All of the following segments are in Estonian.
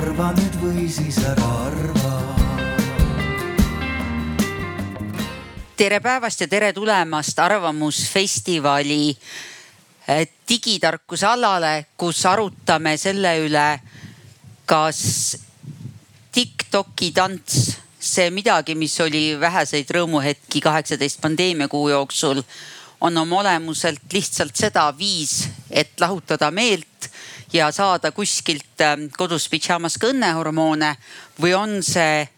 arva nüüd või siis ära arva. tere päevast ja tere tulemast Arvamusfestivali eh, digitarkuse alale, kus arutame selle üle, kas Tiktoki tants, see midagi, mis oli väheseid rõõmuhetki kaheksateist pandeemiakuu jooksul, on oma olemuselt lihtsalt seda viis, et lahutada meelt ja saada kuskilt ähm, kodus pidžaamas ka õnnehormoone või on see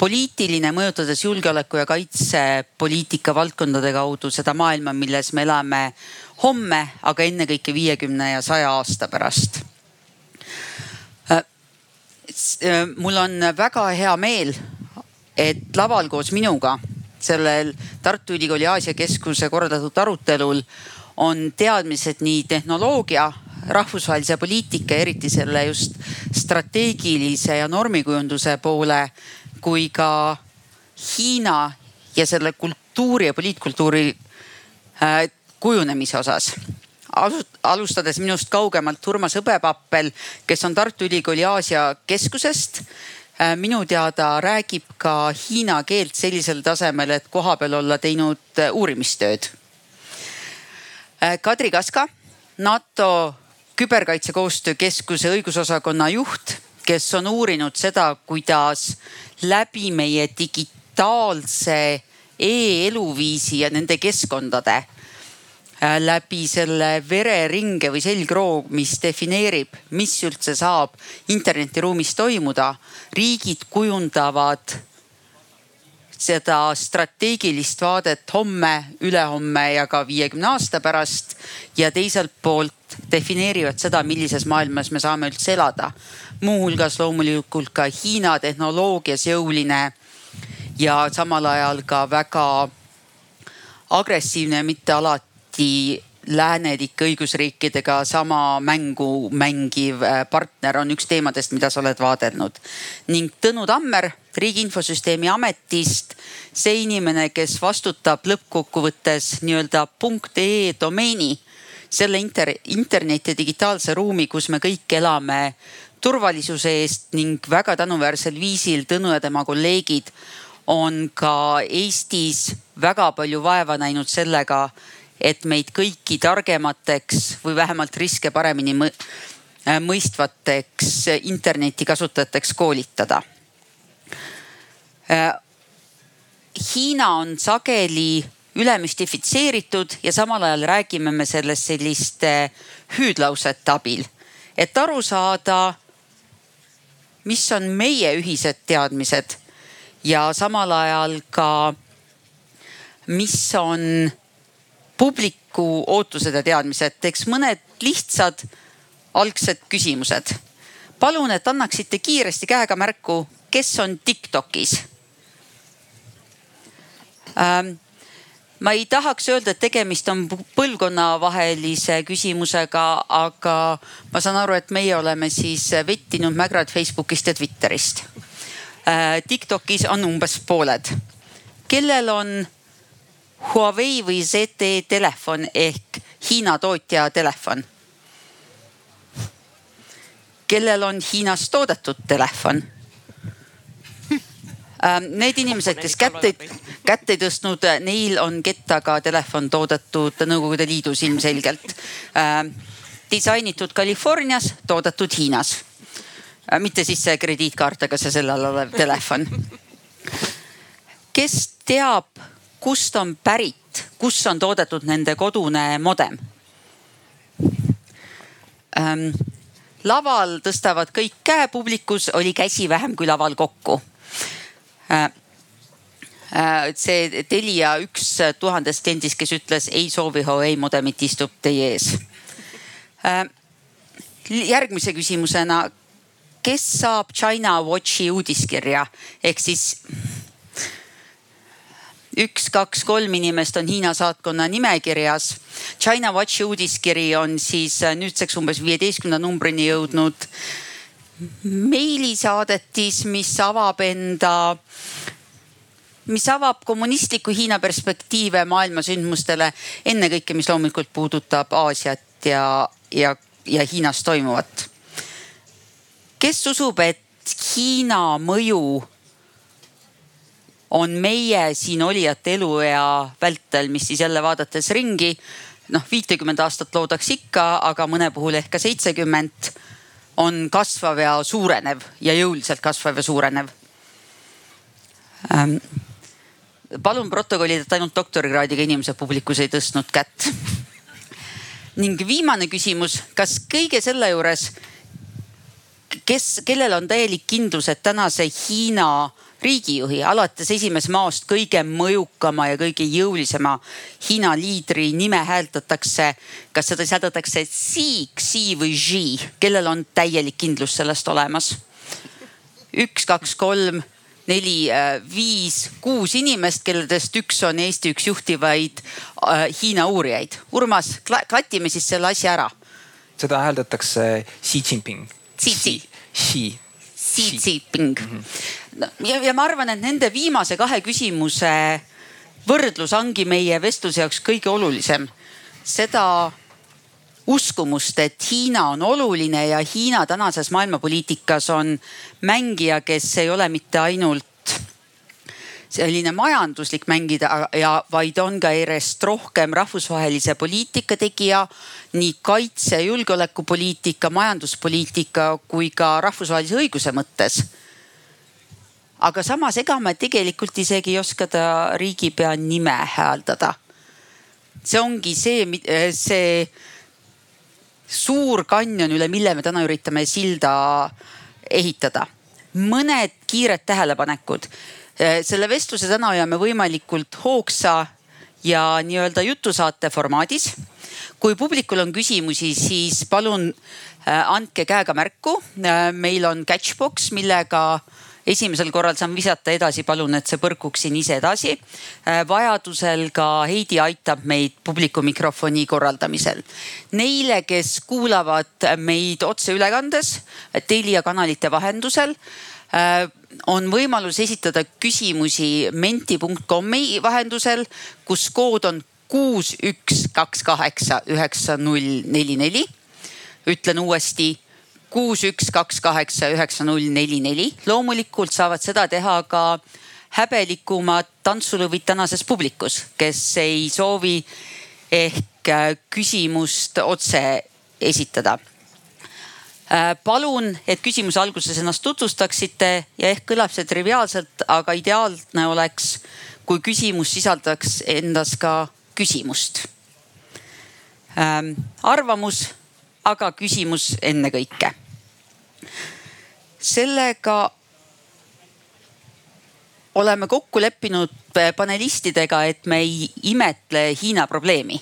poliitiline, mõjutades julgeoleku ja kaitsepoliitika valdkondade kaudu seda maailma, milles me elame homme, aga ennekõike viiekümne ja saja aasta pärast. Äh, äh, mul on väga hea meel, et laval koos minuga sellel Tartu Ülikooli Aasia Keskuse korraldatud arutelul on teadmised nii tehnoloogia rahvusvahelise poliitika, eriti selle just strateegilise ja normikujunduse poole kui ka Hiina ja selle kultuuri ja poliitkultuuri äh, kujunemise osas alustades minust kaugemalt Urmas Hõbepappel, kes on Tartu Ülikooli Aasia keskusest. Äh, minu teada räägib ka hiina keelt sellisel tasemel, et kohapeal olla teinud äh, uurimistööd. Kadri Kaska, NATO küberkaitsekoostöö keskuse õigusosakonna juht, kes on uurinud seda, kuidas läbi meie digitaalse e-eluviisi ja nende keskkondade äh, läbi selle vereringe või selgroo, mis defineerib, mis üldse saab internetiruumis toimuda. riigid kujundavad seda strateegilist vaadet homme, ülehomme ja ka viiekümne aasta pärast. ja teiselt poolt defineerivad seda, millises maailmas me saame üldse elada. muuhulgas loomulikult ka Hiina tehnoloogias jõuline ja samal ajal ka väga agressiivne, mitte alati läänelike õigusriikidega sama mängu mängiv äh, partner on üks teemadest, mida sa oled vaadelnud. ning Tõnu Tammer Riigi Infosüsteemi Ametist, see inimene, kes vastutab lõppkokkuvõttes nii-öelda .ee domeeni, selle inter, interneti digitaalse ruumi, kus me kõik elame turvalisuse eest ning väga tänuväärsel viisil Tõnu ja tema kolleegid on ka Eestis väga palju vaeva näinud sellega et meid kõiki targemateks või vähemalt riske paremini äh, mõistvateks internetikasutajateks koolitada. Äh, Hiina on sageli ülemüstifitseeritud ja samal ajal räägime me sellest selliste hüüdlausete abil, et aru saada, mis on meie ühised teadmised ja samal ajal ka, mis on publiku ootused ja teadmised, teeks mõned lihtsad algsed küsimused. palun, et annaksite kiiresti käega märku, kes on Tiktokis ähm, ma ei tahaks öelda, et tegemist on põlvkonnavahelise küsimusega, aga ma saan aru, et meie oleme siis vettinud mägrad Facebookist ja Twitterist äh,. Tiktokis on umbes pooled, kellel on Huawei või ZTE telefon ehk Hiina tootja telefon. kellel on Hiinas toodetud telefon? Ähm, need inimesed, kes kätt ei, kätt ei tõstnud, neil on kettaga telefon toodetud Nõukogude Liidus ilmselgelt. Ähm, disainitud Californias, toodetud Hiinas. Äh, mitte siis see krediitkaart, aga see selle all olev telefon. kes teab kust on pärit, kus on toodetud nende kodune modem ähm,. laval tõstavad kõik käe, publikus oli käsi vähem kui laval kokku äh,. See Telia üks tuhandest kliendist, kes ütles ei soovi Huawei modemit, istub teie ees järgmise küsimusena, kes saab China Watchi uudiskirja ehk siis üks, kaks, kolm inimest on Hiina saatkonna nimekirjas. China Watchi uudiskiri on siis äh, nüüdseks umbes viieteistkümnenda numbrini jõudnud meilisaadetis, mis avab enda, mis avab kommunistliku Hiina perspektiive maailma sündmustele. ennekõike, mis loomulikult puudutab Aasiat ja, ja, ja Hiinas toimuvat. kes usub, et Hiina mõju on meie siin olijate eluea vältel, mis siis jälle vaadates ringi noh, viitekümmet aastat loodaks ikka, aga mõne puhul ehk ka seitsekümmend on kasvav ja suurenev ja jõuliselt kasvav ja suurenev ähm,. palun protokollida, et ainult doktorikraadiga inimesed publikus ei tõstnud kätt ning viimane küsimus, kas kõige selle juures, kes, kellel on täielik kindlus, et tänase Hiina riigijuhi alates esimesest maost kõige mõjukama ja kõige jõulisema Hiina liidri nime hääldatakse. kas seda sääldatakse Xi, Xi või Xi, kellel on täielik kindlus sellest olemas? üks, kaks, kolm, neli, äh, viis, kuus inimest, kelledest üks on Eesti üks juhtivaid äh, Hiina uurijaid. Urmas, klatime siis selle asja ära. seda hääldatakse Xi Jinping. Xi, Xi. Xi. Xi Jinping mm. -hmm ja, ja ma arvan, et nende viimase kahe küsimuse võrdlus ongi meie vestluse jaoks kõige olulisem. seda uskumust, et Hiina on oluline ja Hiina tänases maailmapoliitikas on mängija, kes ei ole mitte ainult selline majanduslik mängida ja vaid on ka järjest rohkem rahvusvahelise poliitika tegija. nii kaitse, julgeolekupoliitika, majanduspoliitika kui ka rahvusvahelise õiguse mõttes aga samas, ega me tegelikult isegi ei oska ta riigipea nime hääldada. see ongi see, see suur kanjon, üle mille me täna üritame silda ehitada. mõned kiired tähelepanekud. selle vestluse täna hoiame võimalikult hoogsa ja nii-öelda jutusaate formaadis. kui publikul on küsimusi, siis palun äh, andke käega märku. Meil on catchbox, millega esimesel korral saan visata edasi, palun, et see põrkuks siin ise edasi. Äh, vajadusel ka Heidi aitab meid publiku mikrofoni korraldamisel. Neile, kes kuulavad meid otseülekandes Telia kanalite vahendusel äh, on võimalus esitada küsimusi menti.com'i vahendusel, kus kood on kuus, üks, kaks, kaheksa, üheksa, null, neli, neli. ütlen uuesti kuus, üks, kaks, kaheksa, üheksa, null, neli, neli. loomulikult saavad seda teha ka häbelikumad tantsulõvid tänases publikus, kes ei soovi ehk äh, küsimust otse esitada. Äh, palun, et küsimuse alguses ennast tutvustaksite ja ehk kõlab see triviaalselt, aga ideaalne oleks, kui küsimus sisaldaks endas ka küsimust. Ähm, arvamus aga küsimus ennekõike. sellega oleme kokku leppinud panelistidega, et me ei imetle Hiina probleemi.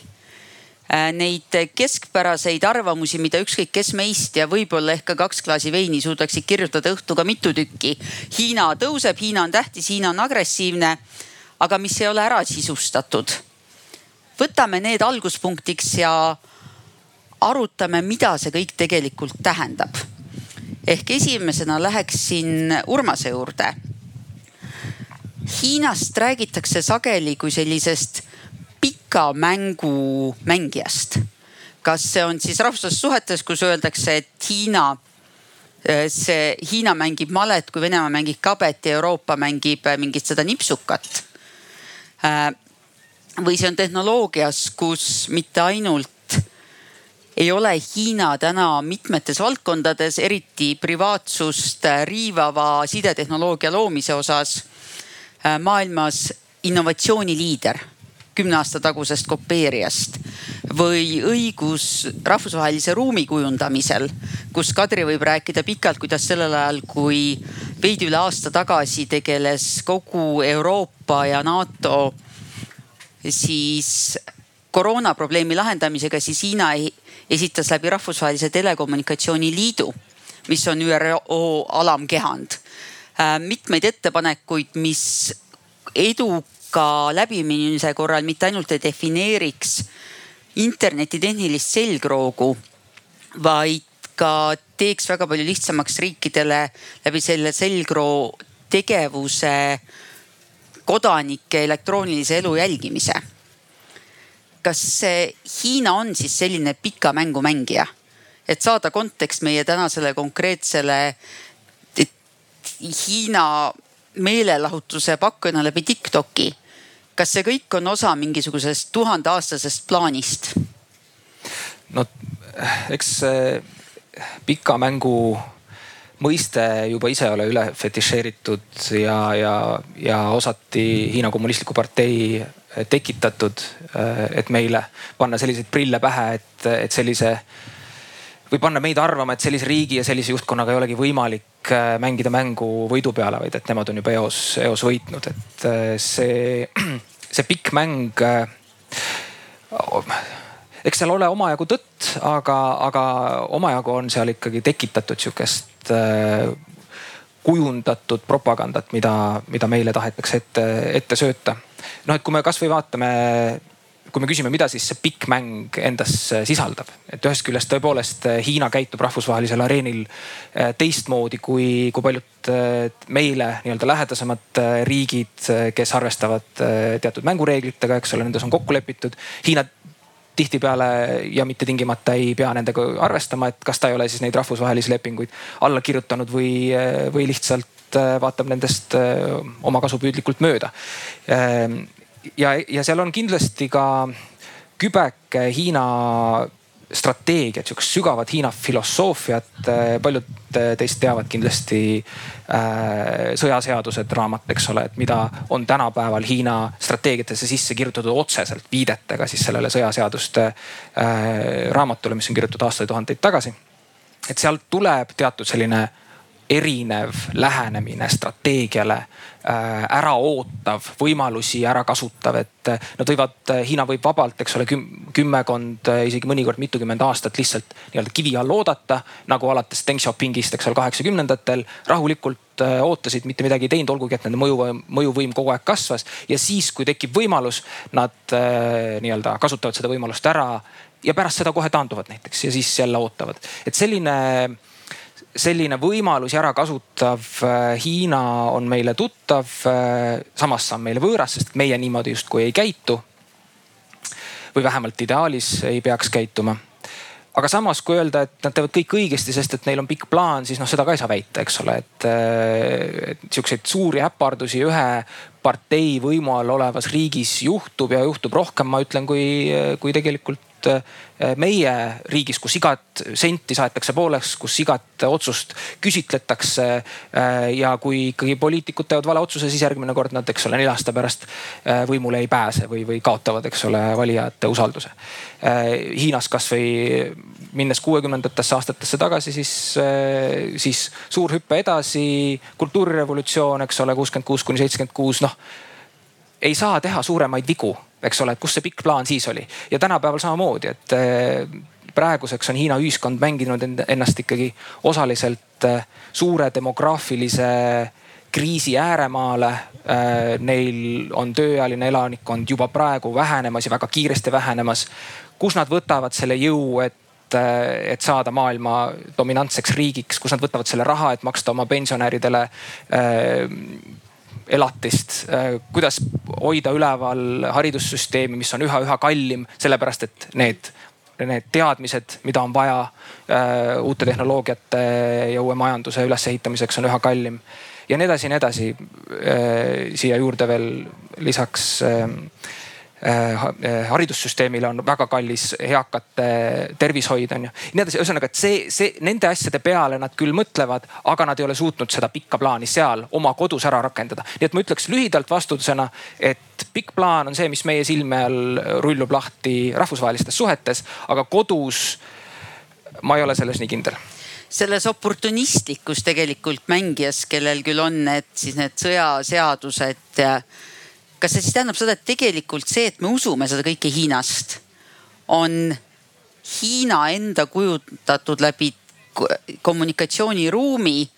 Neid keskpäraseid arvamusi, mida ükskõik kes meist ja võib-olla ehk ka kaks klaasi veini suudaksid kirjutada õhtuga mitu tükki. Hiina tõuseb, Hiina on tähtis, Hiina on agressiivne, aga mis ei ole ära sisustatud. võtame need alguspunktiks ja arutame, mida see kõik tegelikult tähendab. ehk esimesena läheksin Urmase juurde. Hiinast räägitakse sageli kui sellisest pika mängu mängijast. kas see on siis rahvusvahelistes suhetes, kus öeldakse, et Hiina, eh, see Hiina mängib malet, kui Venemaa mängib kabet ja Euroopa mängib eh, mingit seda nipsukat. Eh, või see on tehnoloogias, kus mitte ainult ei ole Hiina täna mitmetes valdkondades, eriti privaatsust riivava sidetehnoloogia loomise osas äh, maailmas innovatsiooniliider kümne aasta tagusest kopeerijast või õigus rahvusvahelise ruumi kujundamisel, kus Kadri võib rääkida pikalt, kuidas sellel ajal, kui veidi üle aasta tagasi tegeles kogu Euroopa ja NATO siis koroonaprobleemi lahendamisega, siis Hiina esitas läbi Rahvusvahelise Telekommunikatsiooni Liidu, mis on ÜRO alamkehand, äh, mitmeid ettepanekuid, mis eduka läbiminemise korral mitte ainult ei defineeriks interneti tehnilist selgroogu, vaid ka teeks väga palju lihtsamaks riikidele läbi selle selgroo tegevuse kodanike elektroonilise elu jälgimise kas Hiina on siis selline pika mängu mängija? et saada kontekst meie tänasele konkreetsele Hiina meelelahutuse pakkujana läbi Tiktoki. kas see kõik on osa mingisugusest tuhandeaastasest plaanist? no eks pika mängu mõiste juba ise ole üle fetišeeritud ja, ja, ja osati Hiina Kommunistliku Partei tekitatud, et meile panna selliseid prille pähe, et, et sellise või panna meid arvama, et sellise riigi ja sellise juhtkonnaga ei olegi võimalik mängida mängu võidu peale, vaid et nemad on juba eos, eos võitnud, et see, see pikk mäng eks seal ole omajagu tõtt, aga, aga omajagu on seal ikkagi tekitatud sihukest äh, kujundatud propagandat, mida, mida meile tahetakse ette, ette sööta. Noh, et kui me kasvõi vaatame kui me küsime, mida siis see pikk mäng endas sisaldab, et ühest küljest tõepoolest Hiina käitub rahvusvahelisel areenil äh, teistmoodi kui, kui paljud äh, meile nii-öelda lähedasemad riigid, kes arvestavad teatud mängureeglitega, eks ole, nendes on kokku lepitud. Hiina tihtipeale ja mitte tingimata ei pea nendega arvestama, et kas ta ei ole siis neid rahvusvahelisi lepinguid alla kirjutanud või, või lihtsalt äh, vaatab nendest äh, omakasupüüdlikult mööda. Ähm, ja, ja seal on kindlasti ka kübeke Hiina strateegiat, sihukest sügavat Hiina filosoofiat. Äh, paljud äh, teist teavad kindlasti äh, sõjaseadused raamat, eks ole, et mida on tänapäeval Hiina strateegiatesse sisse kirjutatud otseselt viidetega siis sellele sõjaseaduste äh, raamatule, mis on kirjutatud aastaid tuhandeid tagasi. et sealt tuleb teatud selline erinev lähenemine strateegiale, äh, äraootav, võimalusi ära kasutav, et äh, nad võivad, äh, Hiina võib vabalt, eks ole, kümmekond, isegi mõnikord mitukümmend aastat lihtsalt nii-öelda kivi all oodata. nagu alates Deng Xiaopingist, eks ole, kaheksakümnendatel rahulikult ootasid, mitte midagi ei teinud, olgugi et nende mõjuvõim, mõjuvõim kogu aeg kasvas. ja siis, kui tekib võimalus, nad nii-öelda kasutavad seda võimalust ära ja pärast seda kohe taanduvad näiteks ja siis jälle ootavad. et selline selline võimalusi ära kasutav äh, Hiina on meile tuttav, äh, samas see on meile võõras, sest meie niimoodi justkui ei käitu. või vähemalt ideaalis ei peaks käituma. aga samas, kui öelda, et nad teevad kõik õigesti, sest et neil on pikk plaan, siis noh, seda ka ei saa väita, eks ole, et, äh, et siukseid suuri äpardusi ühe partei võimu all olevas riigis juhtub ja juhtub rohkem, ma ütlen, kui, kui tegelikult Eh, meie riigis, kus igat senti saetakse pooleks, kus igat otsust küsitletakse. Eh, ja kui ikkagi poliitikud teevad vale otsuse, siis järgmine kord nad, eks ole, nelja aasta pärast eh, võimule ei pääse või, või kaotavad, eks ole, valijate usalduse. Hiinas kasvõi minnes kuuekümnendatesse aastatesse tagasi, siis, siis suur hüpe edasi, kultuurirevolutsioon, eks ole, kuuskümmend kuus kuni seitsekümmend kuus, noh ei saa teha suuremaid vigu eks ole, et kus see pikk plaan siis oli ja tänapäeval samamoodi, et eh, praeguseks on Hiina ühiskond mänginud ennast ikkagi osaliselt eh, suure demograafilise kriisi ääremaale. Eh, neil on tööealine elanikkond juba praegu vähenemas ja väga kiiresti vähenemas. kus nad võtavad selle jõu, et et saada maailma dominantseks riigiks, kus nad võtavad selle raha, et maksta oma pensionäridele elatist, äh, kuidas hoida üleval haridussüsteemi, mis on üha-üha kallim, sellepärast et need need teadmised, mida on vaja äh, uute tehnoloogiate ja uue majanduse ülesehitamiseks on üha kallim. ja nii edasi ja nii edasi äh,. siia juurde veel lisaks haridussüsteemile on väga kallis eakate tervishoid on ju. nii edasi, ühesõnaga, et see, see nende asjade peale nad küll mõtlevad, aga nad ei ole suutnud seda pikka plaani seal oma kodus ära rakendada. nii et ma ütleks lühidalt vastusena, et pikk plaan on see, mis meie silme all rullub lahti rahvusvahelistes suhetes, aga kodus ma ei ole selles nii kindel selles oportunistlikus tegelikult mängijas, kellel küll on need siis need sõjaseadused kas see siis tähendab seda, et tegelikult see, et me usume seda kõike Hiinast, on Hiina enda kujutatud läbi kommunikatsiooniruumi.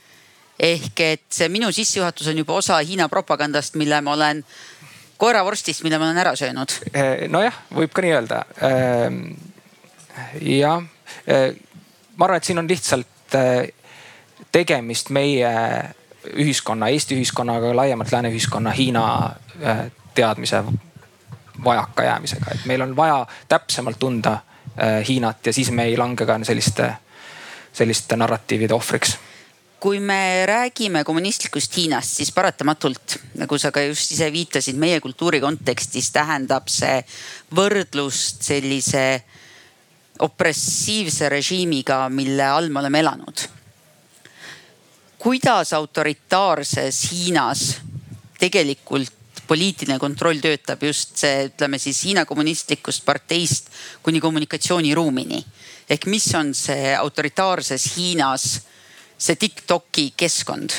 ehk et see minu sissejuhatus on juba osa Hiina propagandast, mille ma olen, koeravorstist, mille ma olen ära söönud. Eh, nojah, võib ka nii öelda. Ehm, jah, eh, ma arvan, et siin on lihtsalt eh, tegemist meie ühiskonna, Eesti ühiskonnaga, laiemalt lääne ühiskonna Hiina teadmise vajakajäämisega, et meil on vaja täpsemalt tunda äh, Hiinat ja siis me ei lange ka selliste selliste narratiivide ohvriks kui me räägime kommunistlikust Hiinast, siis paratamatult, nagu sa ka just ise viitasid, meie kultuuri kontekstis tähendab see võrdlust sellise opressiivse režiimiga, mille all me oleme elanud. kuidas autoritaarses Hiinas tegelikult poliitiline kontroll töötab just see, ütleme siis Hiina kommunistlikust parteist kuni kommunikatsiooniruumini. ehk mis on see autoritaarses Hiinas see Tiktoki keskkond?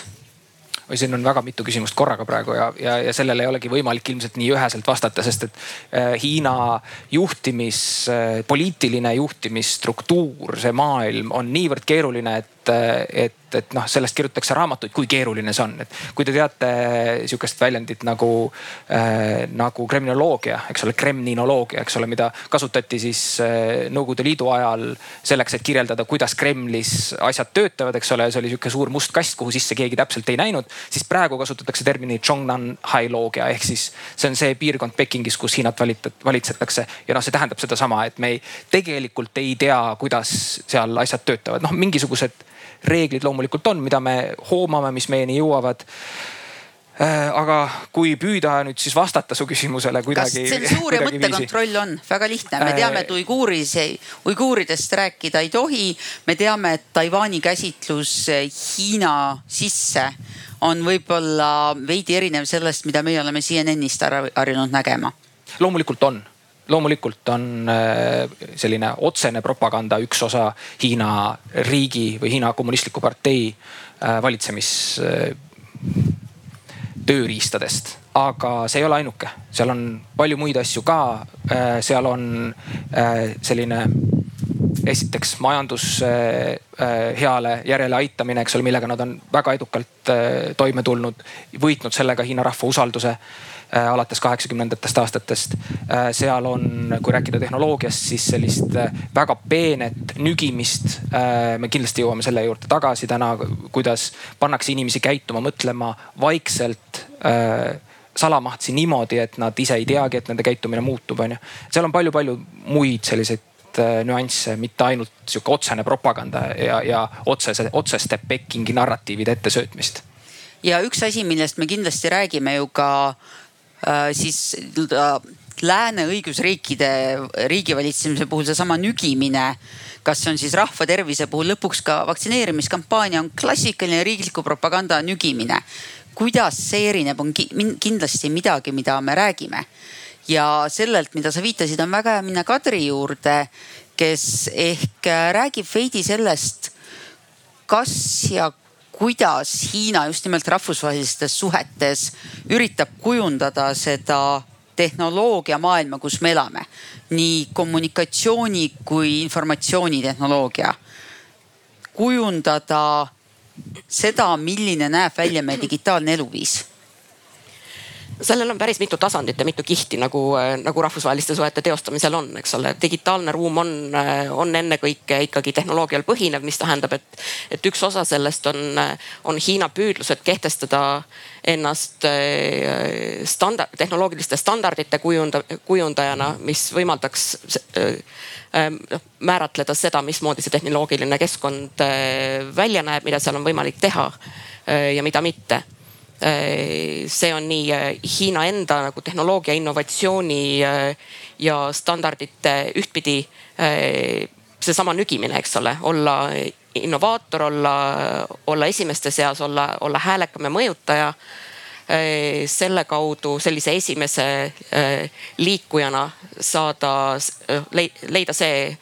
oi, siin on väga mitu küsimust korraga praegu ja, ja, ja sellele ei olegi võimalik ilmselt nii üheselt vastata, sest et äh, Hiina juhtimis äh,, poliitiline juhtimisstruktuur, see maailm on niivõrd keeruline, et, et et, et noh, sellest kirjutatakse raamatuid, kui keeruline see on, et kui te teate sihukest väljendit nagu äh,, nagu kriminoloogia, eks ole, kremninoloogia, eks ole, mida kasutati siis äh, Nõukogude Liidu ajal selleks, et kirjeldada, kuidas Kremlis asjad töötavad, eks ole, see oli sihuke suur must kast, kuhu sisse keegi täpselt ei näinud. siis praegu kasutatakse terminit Zhongnanhai-loogia ehk siis see on see piirkond Pekingis, kus Hiinat valitsetakse ja noh, see tähendab sedasama, et me ei, tegelikult ei tea, kuidas seal asjad töötavad, noh mingisugused reeglid loomulikult on, mida me hoomame, mis meieni jõuavad äh, aga kui püüda nüüd siis vastata su küsimusele kuidagi. kas tsensuur ja mõttekontroll on väga lihtne, me teame, et äh, uiguuris, uiguuridest rääkida ei tohi. me teame, et Taiwan'i käsitlus Hiina sisse on võib-olla veidi erinev sellest, mida meie oleme CNN-ist harjunud nägema. loomulikult on loomulikult on äh, selline otsene propaganda üks osa Hiina riigi või Hiina kommunistliku partei äh, valitsemistööriistadest. aga see ei ole ainuke, seal on palju muid asju ka. Äh, seal on selline esiteks majandus heale järeleaitamine, eks ole, millega nad on väga edukalt toime tulnud, võitnud sellega Hiina rahva usalduse Äh, alates kaheksakümnendatest aastatest. Äh, seal on, kui rääkida tehnoloogiast, siis sellist äh, väga peenet nügimist. me kindlasti jõuame selle juurde tagasi täna, kuidas pannakse inimesi käituma, mõtlema vaikselt salamahtsi niimoodi, et nad ise ei teagi, et nende käitumine muutub, onju. seal on palju-palju muid selliseid nüansse, mitte ainult sihuke otsene propaganda ja, ja otsese, otseste Pekingi narratiivide ettesöötmist. ja üks asi, millest me kindlasti räägime ju ka Äh, siis äh, lääne õigusriikide riigivalitsemise puhul seesama nügimine, kas see on siis rahva tervise puhul lõpuks ka vaktsineerimiskampaania on klassikaline riikliku propaganda nügimine. kuidas see erineb, on kindlasti midagi, mida me räägime. ja sellelt, mida sa viitasid, on väga hea minna Kadri juurde, kes ehk räägib veidi sellest, kas ja kuidas Hiina just nimelt rahvusvahelistes suhetes üritab kujundada seda tehnoloogiamaailma, kus me elame. nii kommunikatsiooni kui informatsioonitehnoloogia. kujundada seda, milline näeb välja meie digitaalne eluviis sellel on päris mitu tasandit ja mitu kihti nagu, äh, nagu rahvusvaheliste suhete teostamisel on, eks ole. digitaalne ruum on, äh, on ennekõike ikkagi tehnoloogial põhinev, mis tähendab, et, et üks osa sellest on, äh, on Hiina püüdlused kehtestada ennast standard, tehnoloogiliste standardite kujunda, kujundajana, mis võimaldaks noh, määratleda seda, mismoodi see tehnoloogiline keskkond välja näeb, mida seal on võimalik teha ja mida mitte see on nii äh, Hiina enda nagu tehnoloogia innovatsiooni äh, ja standardite ühtpidi seesama nügimine, eks ole, olla innovaator, olla, olla esimeste seas, olla, olla häälekam ja mõjutaja. selle kaudu sellise esimese liikujana saada, leida see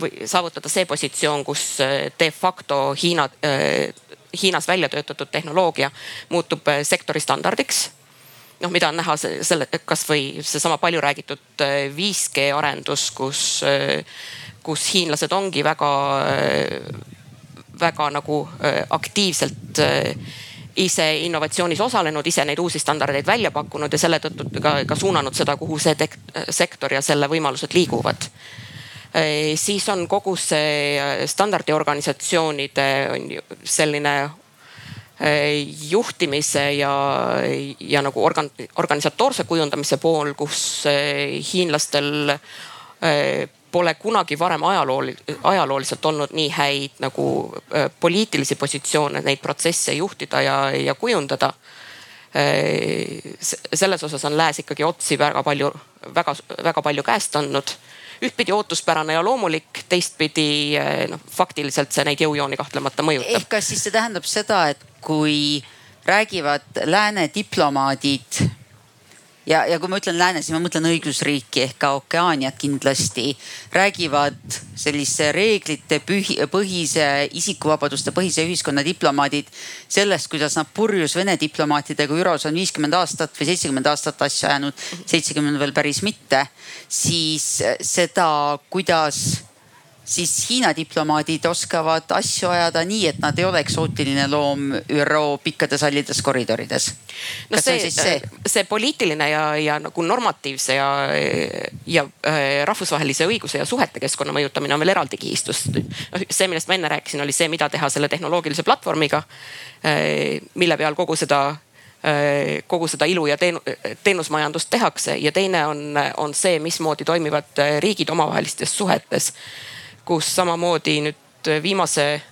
või saavutada see positsioon, kus de facto Hiina Hiinas välja töötatud tehnoloogia muutub äh, sektori standardiks. Noh, mida on näha selle, kasvõi seesama palju räägitud 5G äh, arendus, kus, äh, kus hiinlased ongi väga, väga nagu aktiivselt ise innovatsioonis osalenud, ise neid uusi standardeid välja pakkunud ja selle tõttu ka, ka suunanud seda, kuhu see sektor ja selle võimalused liiguvad siis on kogu see äh, standardiorganisatsioonide on ju selline äh, juhtimise ja, ja nagu organ-, organisatoorse kujundamise pool, kus hiinlastel pole kunagi varem ajalool-, ajalooliselt olnud nii häid nagu äh, poliitilisi positsioone neid protsesse juhtida ja, ja kujundada. Äh, selles osas on lääs ikkagi otsi väga palju, väga, väga palju käest andnud ühtpidi ootuspärane ja loomulik, teistpidi äh, noh, faktiliselt see neid jõujooni kahtlemata mõjutab. ehk kas siis see tähendab seda, et kui räägivad lääne diplomaadid ja, ja kui ma ütlen lääne, siis ma mõtlen õigusriiki ehk ka Okeaaniat kindlasti. räägivad sellise reeglite pühi, põhise, isikuvabaduste põhise ühiskonna diplomaadid sellest, kuidas nad purjus Vene diplomaatidega ÜRO-s on viiskümmend aastat või seitsekümmend aastat asja ajanud, seitsekümmend veel päris mitte. siis seda, kuidas siis Hiina diplomaadid oskavad asju ajada nii, et nad ei ole eksootiline loom ÜRO pikkades hallides koridorides. no see, see? see poliitiline ja, ja nagu normatiivse ja, ja äh, rahvusvahelise õiguse ja suhete keskkonna mõjutamine on veel eraldi kihistus. noh, see, millest ma enne rääkisin, oli see, mida teha selle tehnoloogilise platvormiga, äh, mille peal kogu seda äh, kogu seda ilu ja teenu, teenusmajandust tehakse ja teine on, on see, mismoodi toimivad riigid omavahelistes suhetes kus samamoodi nüüd viimase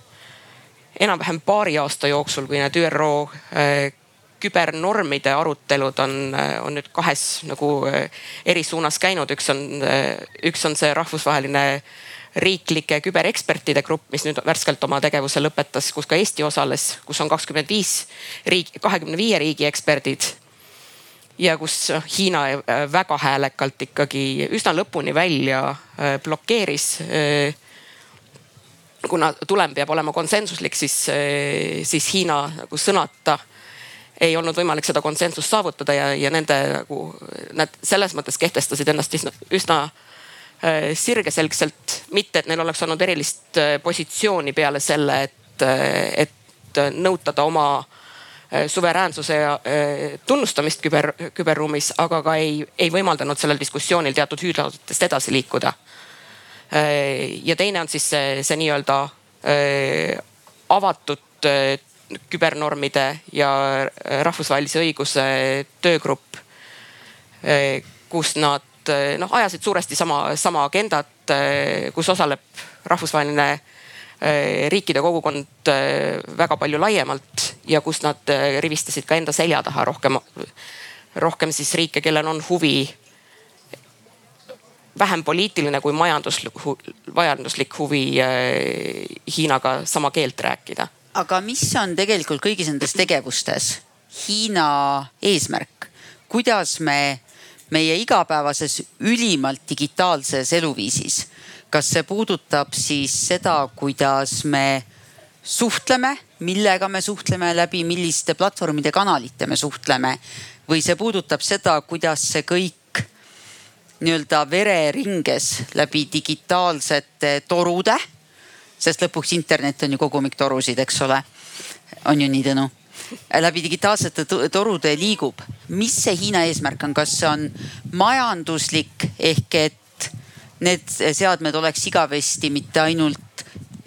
enam-vähem paari aasta jooksul, kui need ÜRO äh, kübernormide arutelud on, äh, on nüüd kahes nagu äh, eri suunas käinud, üks on, üks on see rahvusvaheline riiklike küberekspertide grupp, mis nüüd värskelt oma tegevuse lõpetas, kus ka Eesti osales, kus on kakskümmend viis riigi, kahekümne viie riigi eksperdid. Ja kus Hiina väga häälekalt ikkagi üsna lõpuni välja blokeeris kuna tulem peab olema konsensuslik, siis, siis Hiina nagu sõnata ei olnud võimalik seda konsensust saavutada ja, ja nende nagu nad selles mõttes kehtestasid ennast üsna, üsna äh, sirgeselgselt. mitte, et neil oleks olnud erilist äh, positsiooni peale selle, et, äh, et nõutada oma suveräänsuse ja tunnustamist küber, küberruumis, aga ka ei, ei võimaldanud sellel diskussioonil teatud hüüdlaudadest edasi liikuda. Äh, ja teine on siis see, see nii-öelda äh, avatud äh, kübernormide ja rahvusvahelise õiguse töögrupp, kus nad noh ajasid suuresti sama, sama agendat, kus osaleb rahvusvaheline riikide kogukond väga palju laiemalt ja kus nad rivistasid ka enda selja taha rohkem, rohkem siis riike, kellel on huvi vähem poliitiline kui majanduslik, majanduslik huvi äh, Hiinaga sama keelt rääkida. aga mis on tegelikult kõigis nendes tegevustes Hiina eesmärk, kuidas me meie igapäevases ülimalt digitaalses eluviisis, kas see puudutab siis seda, kuidas me suhtleme, millega me suhtleme, läbi milliste platvormide, kanalite me suhtleme või see puudutab seda, kuidas see kõik nii-öelda vereringes läbi digitaalsete torude. sest lõpuks internet on ju kogumik torusid, eks ole. on ju nii, Tõnu? Läbi digitaalsete torude liigub. mis see Hiina eesmärk on, kas see on majanduslik ehk et need seadmed oleks igavesti mitte ainult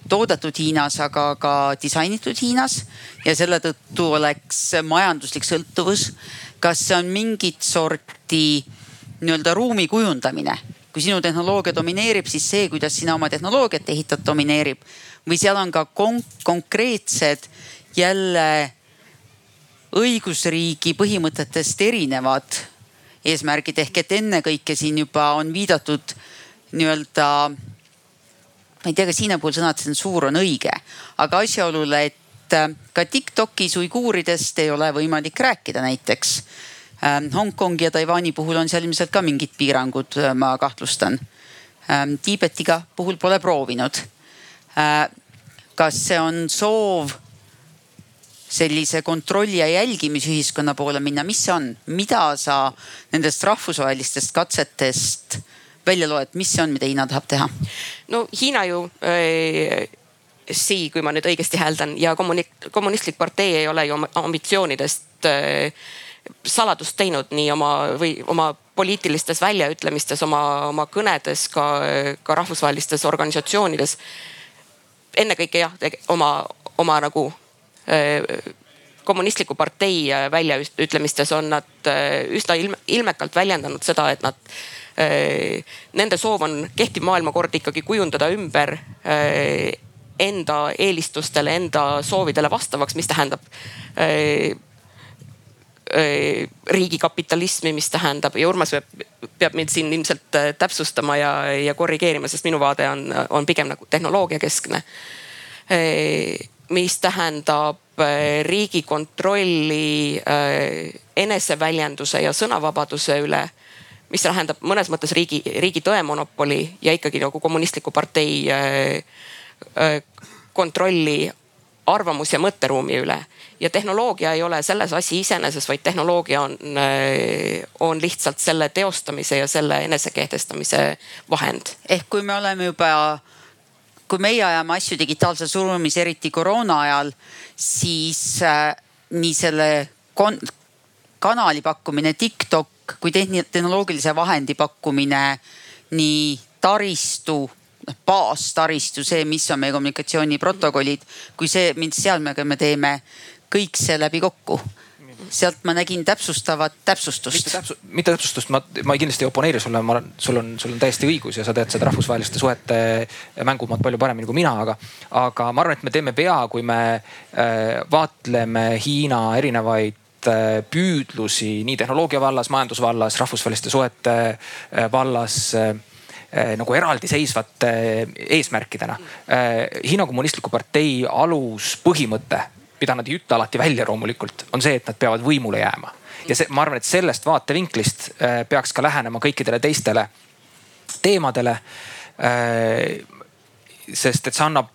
toodetud Hiinas, aga ka disainitud Hiinas ja selle tõttu oleks majanduslik sõltuvus. kas see on mingit sorti nii-öelda ruumi kujundamine. kui sinu tehnoloogia domineerib, siis see, kuidas sina oma tehnoloogiat ehitad, domineerib. või seal on ka kon konkreetsed jälle õigusriigi põhimõtetest erinevad eesmärgid ehk et ennekõike siin juba on viidatud nii-öelda ma ei tea, kas Hiina puhul sõna tsensuur on õige, aga asjaolule, et ka Tiktokis uiguuridest ei ole võimalik rääkida näiteks Ähm, Hongkongi ja Taiwan'i puhul on seal ilmselt ka mingid piirangud, äh, ma kahtlustan. Ähm, Tiibetiga puhul pole proovinud. Äh, kas see on soov sellise kontrolli ja jälgimisühiskonna poole minna, mis see on, mida sa nendest rahvusvahelistest katsetest välja loed, mis see on, mida Hiina tahab teha? no Hiina ju äh, Xi, kui ma nüüd õigesti hääldan ja kommunistlik partei ei ole ju ambitsioonidest äh, saladust teinud nii oma või oma poliitilistes väljaütlemistes, oma, oma kõnedes, ka, ka rahvusvahelistes organisatsioonides. ennekõike jah, oma, oma nagu kommunistliku partei väljaütlemistes on nad üsna ilmekalt väljendanud seda, et nad Nende soov on kehtiv maailmakord ikkagi kujundada ümber enda eelistustele, enda soovidele vastavaks, mis tähendab riigikapitalismi, mis tähendab ja Urmas peab, peab mind siin ilmselt täpsustama ja, ja korrigeerima, sest minu vaade on, on pigem nagu tehnoloogiakeskne. Mis tähendab riigikontrolli eneseväljenduse ja sõnavabaduse üle mis tähendab mõnes mõttes riigi, riigi tõemonopoli ja ikkagi nagu kommunistliku partei äh, kontrolli arvamus ja mõtteruumi üle. ja tehnoloogia ei ole selles asi iseeneses, vaid tehnoloogia on, on lihtsalt selle teostamise ja selle enesekehtestamise vahend. ehk kui me oleme juba, kui meie ajame asju digitaalses ruumis, eriti koroona ajal, siis äh, nii selle kanali pakkumine TikTok kui tehnoloogilise vahendi pakkumine, nii taristu noh baastaristu, see, mis on meie kommunikatsiooniprotokollid, kui see, mis seal me teeme, kõik see läbi kokku sealt ma nägin täpsustavat täpsustust. täpsu-, mitte täpsustust, ma, ma kindlasti ei oponeeri sulle, ma sul on, sul on täiesti õigus ja sa tead seda rahvusvaheliste suhete mängumaad palju paremini kui mina, aga, aga ma arvan, et me teeme vea, kui me äh, vaatleme Hiina erinevaid Äh, püüdlusi nii tehnoloogia vallas, majandusvallas, rahvusvaheliste suhete äh, vallas äh, nagu eraldiseisvate eesmärkidena. Hiina Kommunistliku Partei aluspõhimõte, mida nad ei ütle alati välja loomulikult, on see, et nad peavad võimule jääma. ja see, ma arvan, et sellest vaatevinklist peaks ka lähenema kõikidele teistele teemadele. sest et see annab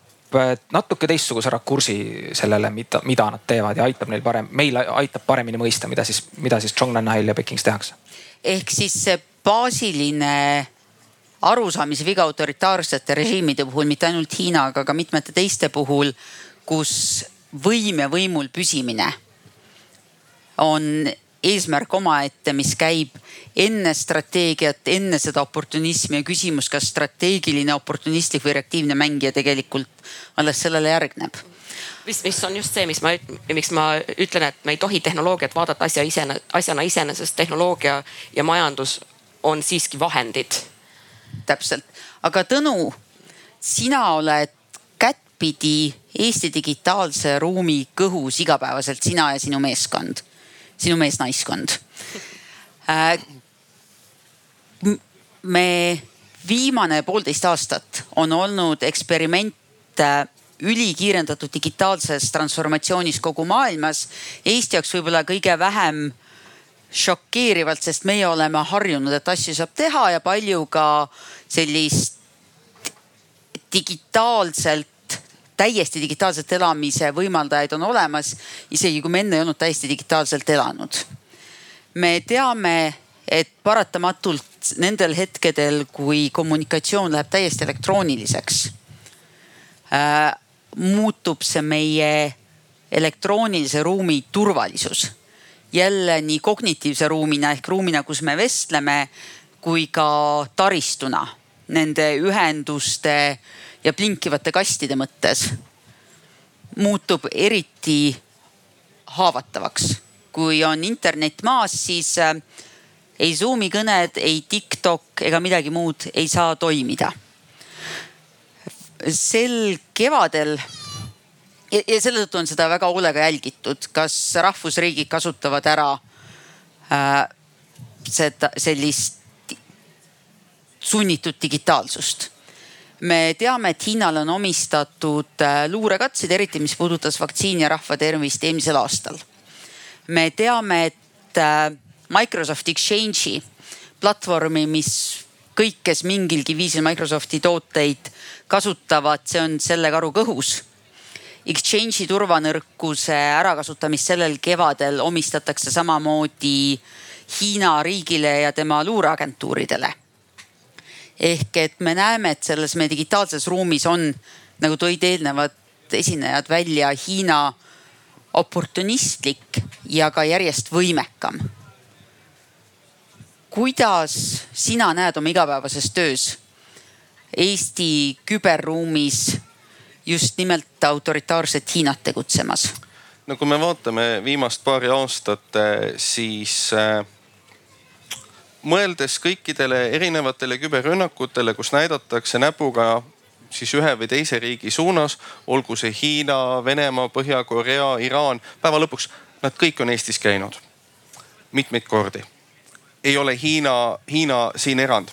natuke teistsuguse rakursi sellele, mida, mida nad teevad ja aitab neil parem, meil aitab paremini mõista, mida siis, mida siis Zhongnanhail ja Pekingis tehakse. ehk siis see baasiline arusaamise viga autoritaarsete režiimide puhul, mitte ainult Hiina, aga ka mitmete teiste puhul, kus võim ja võimul püsimine on eesmärk omaette, mis käib enne strateegiat, enne seda oportunismi ja küsimus, kas strateegiline, oportunistlik või reaktiivne mängija tegelikult alles sellele järgneb mis, mis on just see, mis ma, miks ma ütlen, et me ei tohi tehnoloogiat vaadata asja isene, asjana iseenesest. tehnoloogia ja majandus on siiski vahendid. täpselt, aga Tõnu, sina oled kättpidi Eesti digitaalse ruumi kõhus igapäevaselt, sina ja sinu meeskond sinu mees-naiskond äh,. me viimane poolteist aastat on olnud eksperiment ülikiirendatud digitaalses transformatsioonis kogu maailmas. Eesti jaoks võib-olla kõige vähem šokeerivalt, sest meie oleme harjunud, et asju saab teha ja palju ka sellist digitaalselt täiesti digitaalselt elamise võimaldajaid on olemas, isegi kui me enne ei olnud täiesti digitaalselt elanud. me teame, et paratamatult nendel hetkedel, kui kommunikatsioon läheb täiesti elektrooniliseks äh,, muutub see meie elektroonilise ruumi turvalisus. jälle nii kognitiivse ruumina ehk ruumina, kus me vestleme, kui ka taristuna nende ühenduste ja blinkivate kastide mõttes muutub eriti haavatavaks. kui on internet maas, siis äh, ei Zoom'i kõned, ei TikTok ega midagi muud ei saa toimida. sel kevadel ja, ja selle tõttu on seda väga hoolega jälgitud, kas rahvusriigid kasutavad ära äh, seda sellist sunnitud digitaalsust me teame, et Hiinale on omistatud äh, luurekatseid, eriti mis puudutas vaktsiini ja rahva tervist eelmisel aastal. me teame, et äh, Microsoft Exchange'i platvormi, mis kõik, kes mingilgi viisil Microsofti tooteid kasutavad, see on selle karu kõhus. Exchange'i turvanõrkuse ärakasutamist sellel kevadel omistatakse samamoodi Hiina riigile ja tema luureagentuuridele ehk et me näeme, et selles meie digitaalses ruumis on, nagu tõid eelnevad esinejad välja, Hiina oportunistlik ja ka järjest võimekam. kuidas sina näed oma igapäevases töös Eesti küberruumis just nimelt autoritaarset Hiinat tegutsemas? no kui me vaatame viimast paari aastat, siis mõeldes kõikidele erinevatele küberrünnakutele, kus näidatakse näpuga siis ühe või teise riigi suunas, olgu see Hiina, Venemaa, Põhja-Korea, Iraan, päeva lõpuks nad kõik on Eestis käinud mitmeid kordi. ei ole Hiina, Hiina siin erand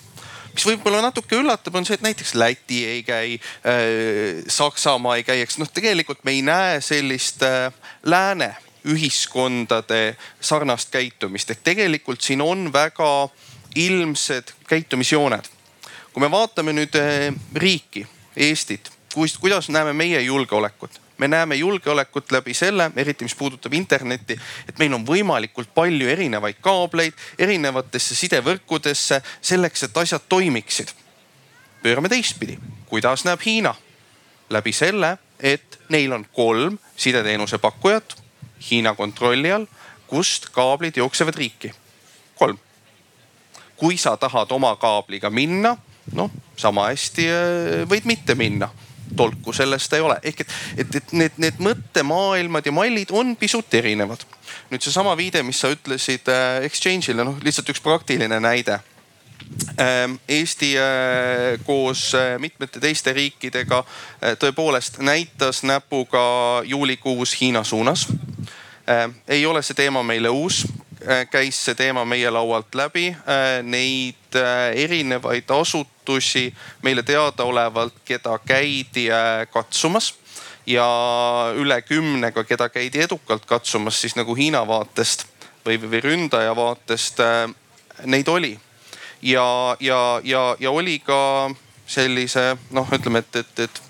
mis võib-olla natuke üllatab, on see, et näiteks Läti ei käi äh,, Saksamaa ei käi, eks noh, tegelikult me ei näe sellist äh, lääne ühiskondade sarnast käitumist, ehk tegelikult siin on väga ilmsed käitumisjooned. kui me vaatame nüüd äh, riiki, Eestit, kuidas näeme meie julgeolekut? me näeme julgeolekut läbi selle, eriti mis puudutab internetti, et meil on võimalikult palju erinevaid kaableid erinevatesse sidevõrkudesse selleks, et asjad toimiksid. pöörame teistpidi, kuidas näeb Hiina? läbi selle, et neil on kolm sideteenuse pakkujat Hiina kontrolli all, kust kaablid jooksevad riiki. kolm. kui sa tahad oma kaabliga minna, noh sama hästi äh, võid mitte minna tolku sellest ei ole. ehk et, et, et need, need mõttemaailmad ja mallid on pisut erinevad. nüüd seesama viide, mis sa ütlesid äh, exchange'ile, noh lihtsalt üks praktiline näide Eesti äh, koos äh, mitmete teiste riikidega tõepoolest näitas näpuga juulikuus Hiina suunas. ei ole see teema meile uus, käis see teema meie laualt läbi. Neid erinevaid asutusi meile teadaolevalt, keda käidi äh, katsumas ja üle kümnega, keda käidi edukalt katsumas, siis nagu Hiina vaatest või, või ründaja vaatest äh, neid oli. Ja, ja, ja, ja oli ka sellise noh, ütleme, et, et, et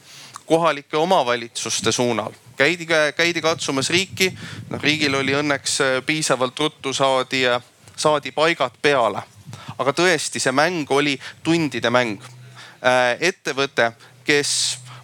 kohalike omavalitsuste suunal käidi, käidi katsumas riiki. noh, riigil oli õnneks äh, piisavalt ruttu saadi, saadi paigad peale aga tõesti, see mäng oli tundide mäng. Äh, ettevõte, kes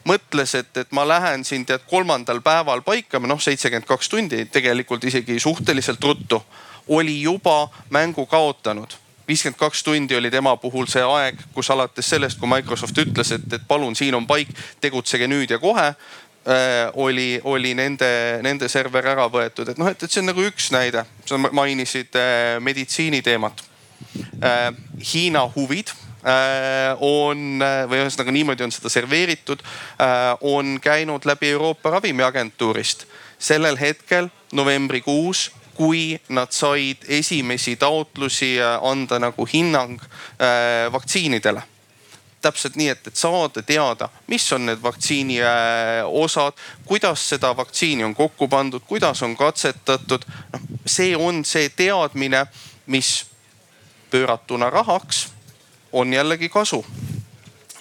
mõtles, et, et ma lähen siin tead kolmandal päeval paika, noh seitsekümmend kaks tundi, tegelikult isegi suhteliselt ruttu, oli juba mängu kaotanud viiskümmend kaks tundi oli tema puhul see aeg, kus alates sellest, kui Microsoft ütles, et, et palun, siin on paik, tegutsege nüüd ja kohe äh,. oli, oli nende, nende server ära võetud, et noh, et, et see on nagu üks näide, sa mainisid äh, meditsiiniteemat. Äh, Hiina huvid äh, on või ühesõnaga niimoodi on seda serveeritud, äh, on käinud läbi Euroopa Ravimiagentuurist. Sellel hetkel novembrikuus kui nad said esimesi taotlusi anda nagu hinnang äh, vaktsiinidele. täpselt nii, et, et saada teada, mis on need vaktsiini äh, osad, kuidas seda vaktsiini on kokku pandud, kuidas on katsetatud. noh, see on see teadmine, mis pööratuna rahaks on jällegi kasu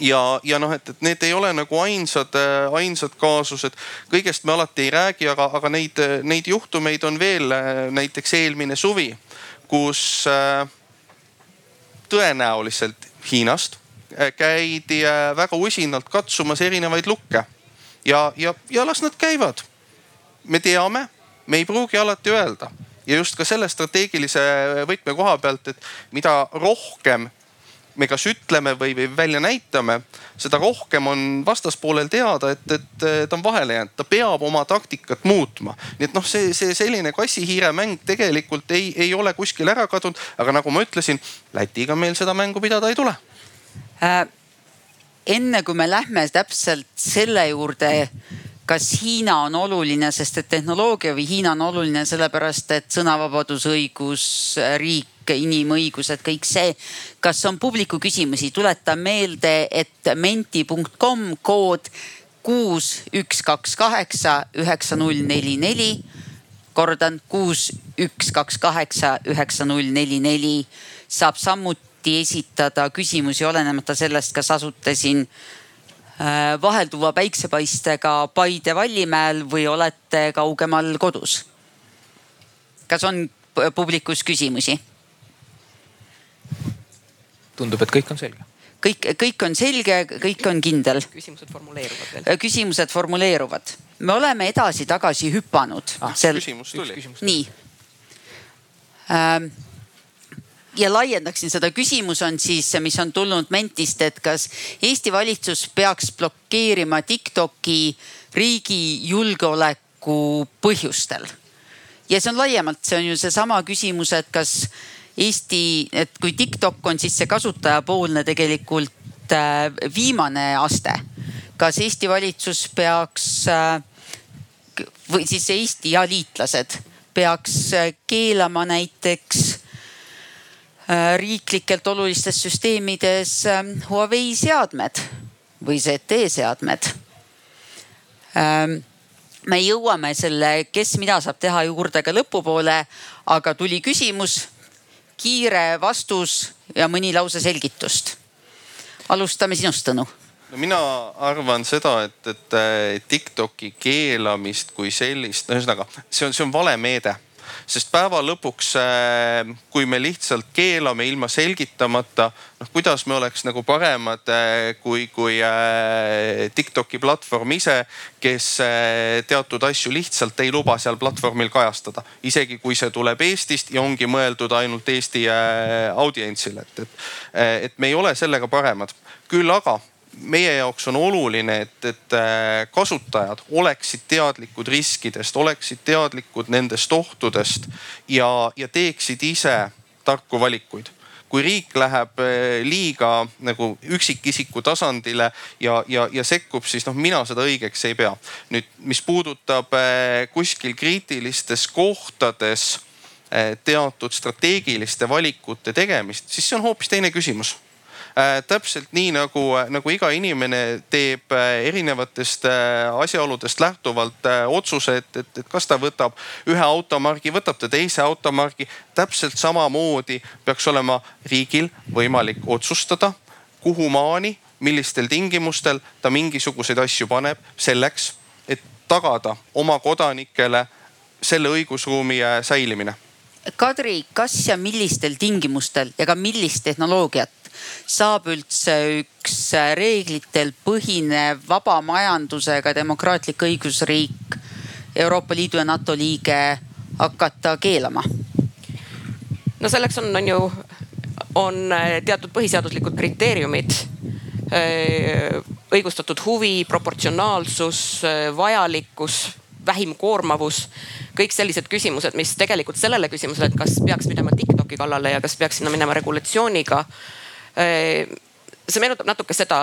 ja, ja noh, et, et need ei ole nagu ainsad, ainsad kaasused. kõigest me alati ei räägi, aga, aga neid, neid juhtumeid on veel. näiteks eelmine suvi, kus äh, tõenäoliselt Hiinast äh, käidi äh, väga usinalt katsumas erinevaid lukke ja, ja, ja las nad käivad. me teame, me ei pruugi alati öelda ja just ka selle strateegilise võtme koha pealt, et mida rohkem me kas ütleme või, või välja näitame, seda rohkem on vastaspoolel teada, et, et ta on vahele jäänud, ta peab oma taktikat muutma. nii et noh, see, see selline kassi-hiire mäng tegelikult ei, ei ole kuskil ära kadunud, aga nagu ma ütlesin, Lätiga meil seda mängu pidada ei tule äh,. enne kui me lähme täpselt selle juurde kas Hiina on oluline, sest et tehnoloogia või Hiina on oluline sellepärast, et sõnavabadus, õigus, riik, inimõigused, kõik see. kas on publiku küsimusi, tuletan meelde, et menti.com kood kuus, üks, kaks, kaheksa, üheksa, null, neli, neli. kordan kuus, üks, kaks, kaheksa, üheksa, null, neli, neli saab samuti esitada küsimusi, olenemata sellest, kas asute siin Äh, vahelduva päiksepaistega Paide Vallimäel või olete kaugemal kodus? kas on publikus küsimusi? Tundub, et kõik on selge. kõik, kõik on selge, kõik on kindel. küsimused formuleeruvad veel. Äh, küsimused formuleeruvad. me oleme edasi-tagasi hüpanud ah,. Sel... küsimus tuli. nii ähm, ja laiendaksin seda, küsimus on siis, mis on tulnud Mentist, et kas Eesti valitsus peaks blokeerima Tiktoki riigi julgeoleku põhjustel ja see on laiemalt, see on ju seesama küsimus, et kas Eesti, et kui TikTok on siis see kasutajapoolne tegelikult äh, viimane aste. kas Eesti valitsus peaks äh, või siis Eesti ja liitlased peaks äh, keelama näiteks riiklikelt olulistes süsteemides Huawei seadmed või ZTE seadmed. me jõuame selle, kes mida saab teha juurde ka lõpupoole, aga tuli küsimus kiire vastus ja mõni lause selgitust. alustame sinust, Tõnu no mina arvan seda, et, et TikToki keelamist kui sellist, no ühesõnaga see on, see on vale meede sest päeva lõpuks, äh, kui me lihtsalt keelame ilma selgitamata, noh kuidas me oleks nagu paremad äh, kui, kui äh, TikToki platvorm ise, kes teatud asju lihtsalt ei luba seal platvormil kajastada. isegi kui see tuleb Eestist ja ongi mõeldud ainult Eesti audientsile, et, et, et me ei ole sellega paremad. küll aga meie jaoks on oluline, et, et äh, kasutajad oleksid teadlikud riskidest, oleksid teadlikud nendest ohtudest ja, ja teeksid ise tarku valikuid kui riik läheb äh, liiga nagu üksikisiku tasandile ja, ja, ja sekkub, siis noh, mina seda õigeks ei pea. nüüd, mis puudutab äh, kuskil kriitilistes kohtades teatud strateegiliste valikute tegemist, siis see on hoopis teine küsimus täpselt nii nagu, nagu iga inimene teeb äh, erinevatest äh, asjaoludest lähtuvalt otsuse, et, et, et kas ta võtab ühe automargi, võtab ta teise automargi. täpselt samamoodi peaks olema riigil võimalik otsustada, kuhumaani, millistel tingimustel ta mingisuguseid asju paneb selleks, et tagada oma kodanikele selle õigusruumi säilimine Kadri, kas ja millistel tingimustel ja ka millist tehnoloogiat saab üldse üks reeglitel põhinev vaba majandusega demokraatlik õigusriik, Euroopa Liidu ja NATO liige hakata keelama? no selleks on, on ju, on äh, teatud põhiseaduslikud kriteeriumid äh, õigustatud huvi, proportsionaalsus, äh, vajalikkus, vähim koormavus, kõik sellised küsimused, mis tegelikult sellele küsimusele, et kas peaks minema TikToki kallale ja kas peaks sinna minema regulatsiooniga see meenutab natuke seda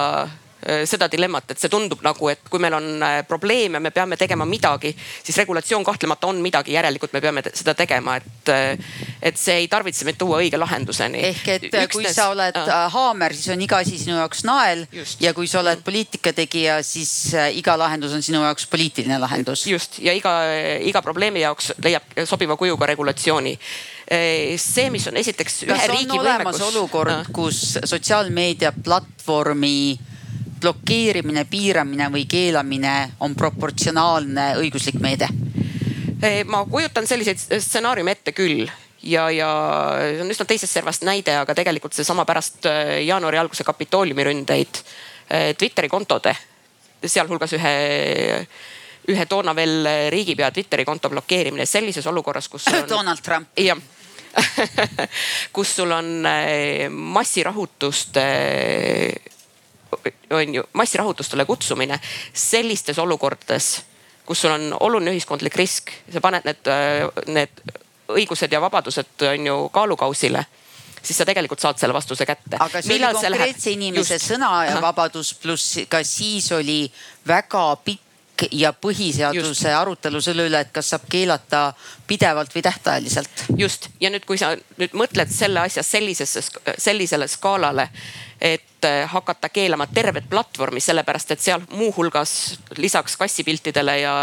seda dilemmat, et see tundub nagu, et kui meil on äh, probleem ja me peame tegema midagi, siis regulatsioon kahtlemata on midagi, järelikult me peame seda tegema, et, äh, et see ei tarvitse meid tuua õige lahenduseni. ehk et Üksnes... kui sa oled äh, haamer, siis on iga asi sinu jaoks nael just. ja kui sa oled poliitikategija, siis iga lahendus on sinu jaoks poliitiline lahendus. just ja iga, iga probleemi jaoks leiab sobiva kujuga regulatsiooni see, mis on esiteks ühe kas riigi võimekus. olemas olukord kus sotsiaalmeedia platvormi blokeerimine, piiramine või keelamine on proportsionaalne õiguslik meede? ma kujutan selliseid stsenaariume ette küll ja, ja see on üsna teisest servast näide, aga tegelikult seesama pärast äh, jaanuari alguse Kapitooliumi ründeid äh, Twitteri kontode, sealhulgas ühe ühe toona veel riigipea Twitteri konto blokeerimine sellises olukorras, kus on.... Donald Trump. jah kus sul on eh, massirahutuste on ju massirahutustele kutsumine sellistes olukordades, kus sul on oluline ühiskondlik risk, sa paned need, eh, need õigused ja vabadused on ju kaalukausile siis sa tegelikult saad selle vastuse kätte. aga see Millal oli konkreetse inimese Just. sõnavabadus pluss ka siis oli väga pikk ja põhiseaduse arutelu selle üle, et kas saab keelata pidevalt või tähtajaliselt. just. Ja nüüd, kui sa nüüd mõtled selle asja sellisesse, sellisele skaalale, et äh, hakata keelama tervet platvormi, sellepärast et seal muuhulgas lisaks kassipiltidele ja,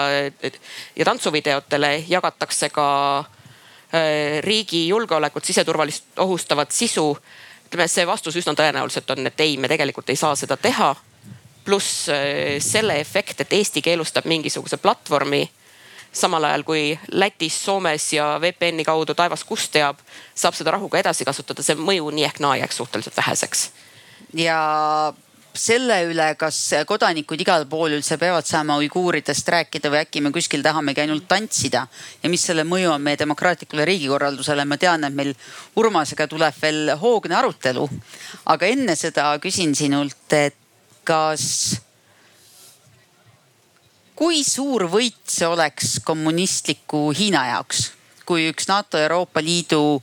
ja tantsuvideotele jagatakse ka äh, riigi julgeolekut, siseturvalisust ohustavat sisu ütleme, see vastus üsna tõenäoliselt on, et ei, me tegelikult ei saa seda teha pluss äh, selle efekt, et Eesti keelustab mingisuguse platvormi samal ajal kui Lätis, Soomes ja VPN-i kaudu taevas kust teab, saab seda rahuga edasi kasutada, see mõju nii ehk naa jääks suhteliselt väheseks. ja selle üle, kas kodanikud igal pool üldse peavad saama uiguuridest rääkida või äkki me kuskil tahamegi ainult tantsida ja mis selle mõju on meie demokraatlikule riigikorraldusele, ma tean, et meil Urmasega tuleb veel hoogne arutelu. aga enne seda küsin sinult, et kas, kui suur võit see oleks kommunistliku Hiina jaoks, kui üks NATO Euroopa Liidu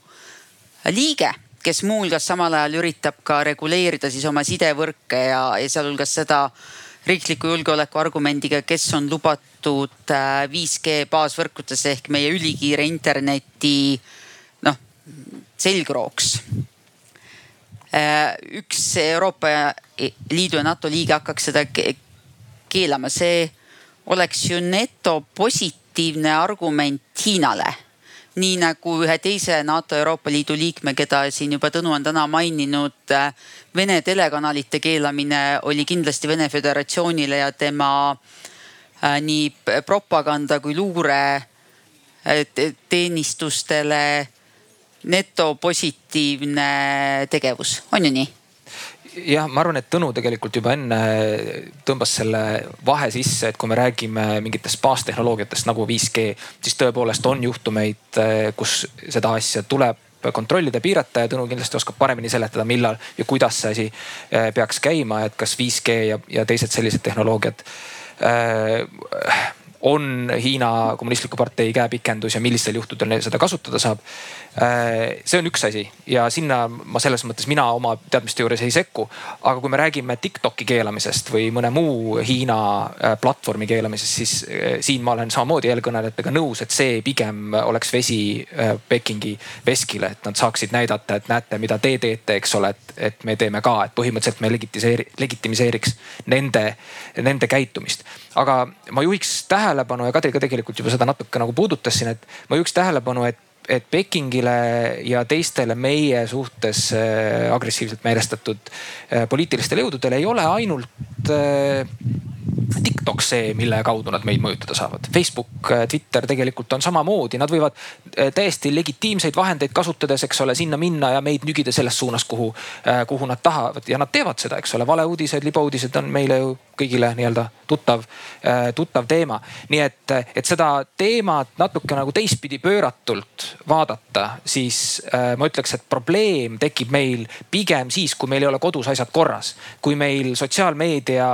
liige, kes muuhulgas samal ajal üritab ka reguleerida siis oma sidevõrke ja, ja sealhulgas seda riikliku julgeoleku argumendiga, kes on lubatud 5G äh, baasvõrkudesse ehk meie ülikiire interneti noh selgrooks. Äh, üks Euroopa Liidu ja NATO liige hakkaks seda keelama, see oleks ju netopositiivne argument Hiinale nii nagu ühe teise NATO Euroopa Liidu liikme, keda siin juba Tõnu on täna maininud, äh, Vene telekanalite keelamine oli kindlasti Vene Föderatsioonile ja tema äh, nii propaganda kui luure äh, teenistustele netopositiivne tegevus, on ju nii? Jah, ma arvan, et Tõnu tegelikult juba enne tõmbas selle vahe sisse, et kui me räägime mingitest baastehnoloogiatest nagu 5G, siis tõepoolest on juhtumeid, kus seda asja tuleb kontrollida, piirata ja Tõnu kindlasti oskab paremini seletada, millal ja kuidas see asi eh, peaks käima, et kas 5G ja, ja teised sellised tehnoloogiad äh, on Hiina kommunistliku partei käepikendus ja millistel juhtudel seda kasutada saab. Äh, see on üks asi ja sinna ma selles mõttes mina oma teadmiste juures ei sekku. aga kui me räägime Tiktoki keelamisest või mõne muu Hiina äh, platvormi keelamisest, siis äh, siin ma olen samamoodi eelkõnelejatega nõus, et see pigem oleks vesi Pekingi veskile, et nad saaksid näidata, et näete, mida te teete, eks ole, et, et me teeme ka, et põhimõtteliselt me legitiseeri-, legitimiseeriks nende, nende käitumist. Aga ma juhiks tähelepanu ja Kadri ka tegelikult juba seda natuke nagu puudutas siin, et ma juhiks tähelepanu, et et Pekingile ja teistele meie suhtes äh, agressiivselt meelestatud äh, poliitilistele jõududele ei ole ainult äh, TikTok see, mille kaudu nad meid mõjutada saavad. Facebook, äh, Twitter tegelikult on samamoodi, nad võivad äh, täiesti legitiimseid vahendeid kasutades, eks ole, sinna minna ja meid nügida selles suunas, kuhu, äh, kuhu nad tahavad ja nad teevad seda, eks ole. valeuudised, libauudised on meile ju kõigile nii-öelda tuttav, tuttav teema. nii et, et seda teemat natuke nagu teistpidi pööratult vaadata, siis ma ütleks, et probleem tekib meil pigem siis, kui meil ei ole kodus asjad korras. kui meil sotsiaalmeedia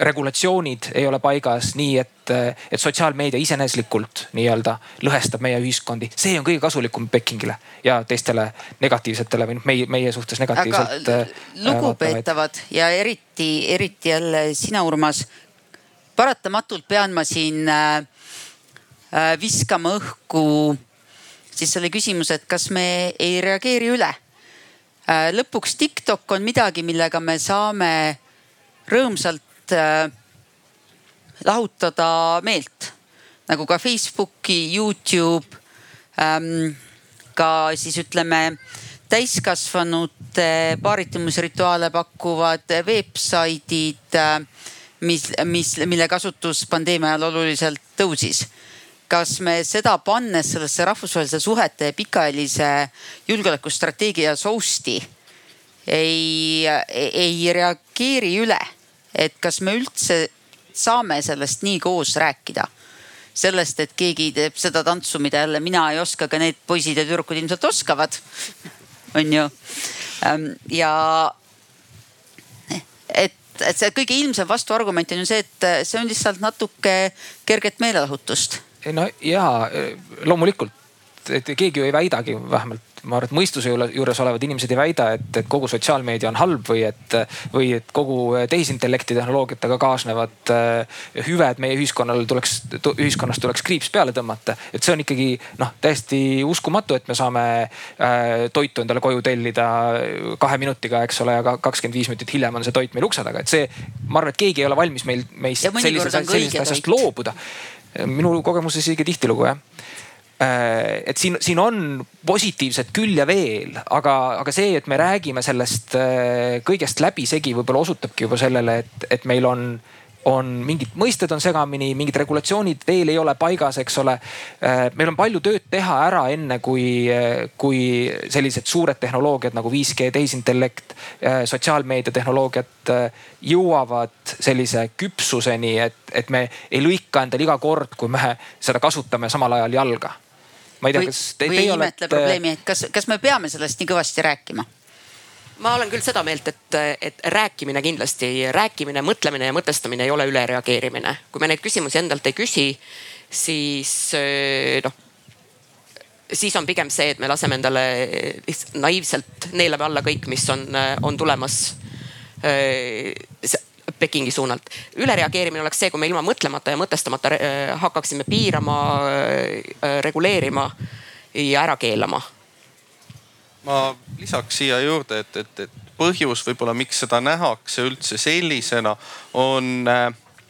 regulatsioonid ei ole paigas, nii et, et sotsiaalmeedia iseeneslikult nii-öelda lõhestab meie ühiskondi. see on kõige kasulikum Pekingile ja teistele negatiivsetele või noh, meie, meie suhtes negatiivselt. Äh, lugupeetavad ja eriti, eriti jälle sina, Urmas. paratamatult pean ma siin äh, äh, viskama õhku siis selle küsimuse, et kas me ei reageeri üle äh,. lõpuks TikTok on midagi, millega me saame rõõmsalt äh, lahutada meelt. Nagu ka Facebooki, Youtube ähm,, ka siis ütleme täiskasvanute paaritumusrituaale pakkuvad veebsaidid äh,, mis, mis, mille kasutus pandeemia ajal oluliselt tõusis. Kas me seda pannes sellesse rahvusvahelise suhete pikaajalise julgeolekustrateegia sousti ei, ei reageeri üle et kas me üldse saame sellest nii koos rääkida sellest, et keegi teeb seda tantsu, mida jälle mina ei oska, aga need poisid ja tüdrukud ilmselt oskavad. on ju. Ähm, ja et, et see kõige ilmsem vastuargument on ju see, et see on lihtsalt natuke kerget meelelahutust. no ja loomulikult, et keegi ju ei väidagi, vähemalt ma arvan, et mõistuse juures olevad inimesed ei väida, et, kogu sotsiaalmeedia on halb või et, või et kogu tehisintellekti tehnoloogiatega kaasnevad äh, hüved meie ühiskonnal tuleks, ühiskonnas tuleks kriips peale tõmmata. et see on ikkagi noh, täiesti uskumatu, et me saame äh, toitu endale koju tellida kahe minutiga, eks ole, aga kakskümmend viis minutit hiljem on see toit meil ukse taga, et see, ma arvan, et keegi ei ole valmis meil, meist sellisest, sellisest asjast loobuda. Minu kogemuses isegi tihtilugu jah. Äh, et siin, siin on positiivset külje veel, aga, aga see, et me räägime sellest äh, kõigest läbisegi, võib-olla osutabki juba sellele, et, et meil on, on mingid mõisted on segamini, mingid regulatsioonid veel ei ole paigas, eks ole. Äh, meil on palju tööd teha ära, enne kui, kui sellised suured tehnoloogiad nagu 5G, tehisintellekt, sotsiaalmeedia tehnoloogiad jõuavad sellise küpsuseni, et, et me ei lõika endale iga kord, kui me seda kasutame, samal ajal jalga ma ei tea, kas te, teie olete. probleemi, et kas, kas me peame sellest nii kõvasti rääkima? ma olen küll seda meelt, et, et rääkimine kindlasti, rääkimine, mõtlemine ja mõtestamine ei ole ülereageerimine. kui me neid küsimusi endalt ei küsi, siis noh siis on pigem see, et me laseme endale lihtsalt naiivselt neelame alla kõik, mis on, on tulemas Pekingi suunalt. ülereageerimine oleks see, kui me ilma mõtlemata ja mõtestamata hakkaksime piirama, reguleerima ja ära keelama ma lisaks siia juurde, et, et, et põhjus võib-olla, miks seda nähakse üldse sellisena, on, äh,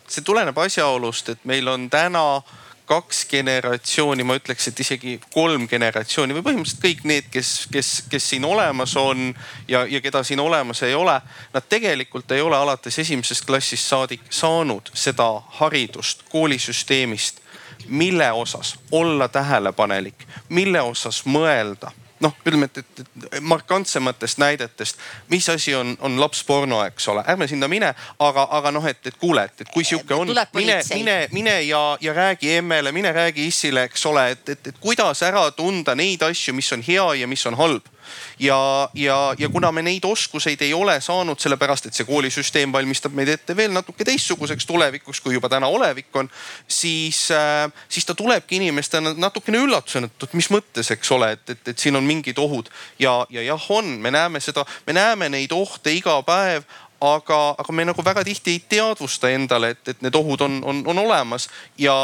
see tuleneb asjaolust, et meil on täna kaks generatsiooni, ma ütleks, et isegi kolm generatsiooni või põhimõtteliselt kõik need, kes, kes, kes siin olemas on ja, ja keda siin olemas ei ole. Nad tegelikult ei ole alates esimesest klassist saadik saanud seda haridust koolisüsteemist, mille osas olla tähelepanelik, mille osas mõelda noh, ütleme, et, et, et markantsematest näidetest, mis asi on, on lapsporno, eks ole, ärme sinna mine, aga, aga noh, et, et kuule, et, et kui sihuke on, mine, mine, mine ja, ja räägi emmele, mine räägi issile, eks ole, et, et, et kuidas ära tunda neid asju, mis on hea ja mis on halb ja, ja, ja kuna me neid oskuseid ei ole saanud, sellepärast et see koolisüsteem valmistab meid ette veel natuke teistsuguseks tulevikuks, kui juba täna olevik on, siis äh,, siis ta tulebki inimestena natukene üllatusena, et mis mõttes, eks ole, et, et, et siin on mingid ohud. Ja, ja jah, on, me näeme seda, me näeme neid ohte iga päev aga, aga me nagu väga tihti ei teadvusta endale, et, et need ohud on, on, on olemas. Ja,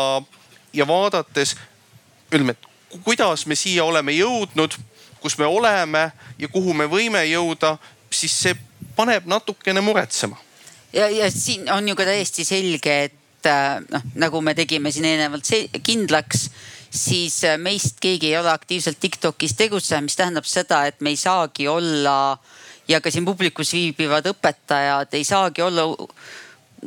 ja vaadates ütleme, et kuidas me siia oleme jõudnud kus me oleme ja kuhu me võime jõuda, siis see paneb natukene muretsema. ja, ja siin on ju ka täiesti selge, et äh, noh, nagu me tegime siin eelnevalt kindlaks, siis äh, meist keegi ei ole aktiivselt Tiktokis tegutsenud, mis tähendab seda, et me ei saagi olla ja ka siin publikus viibivad õpetajad ei saagi olla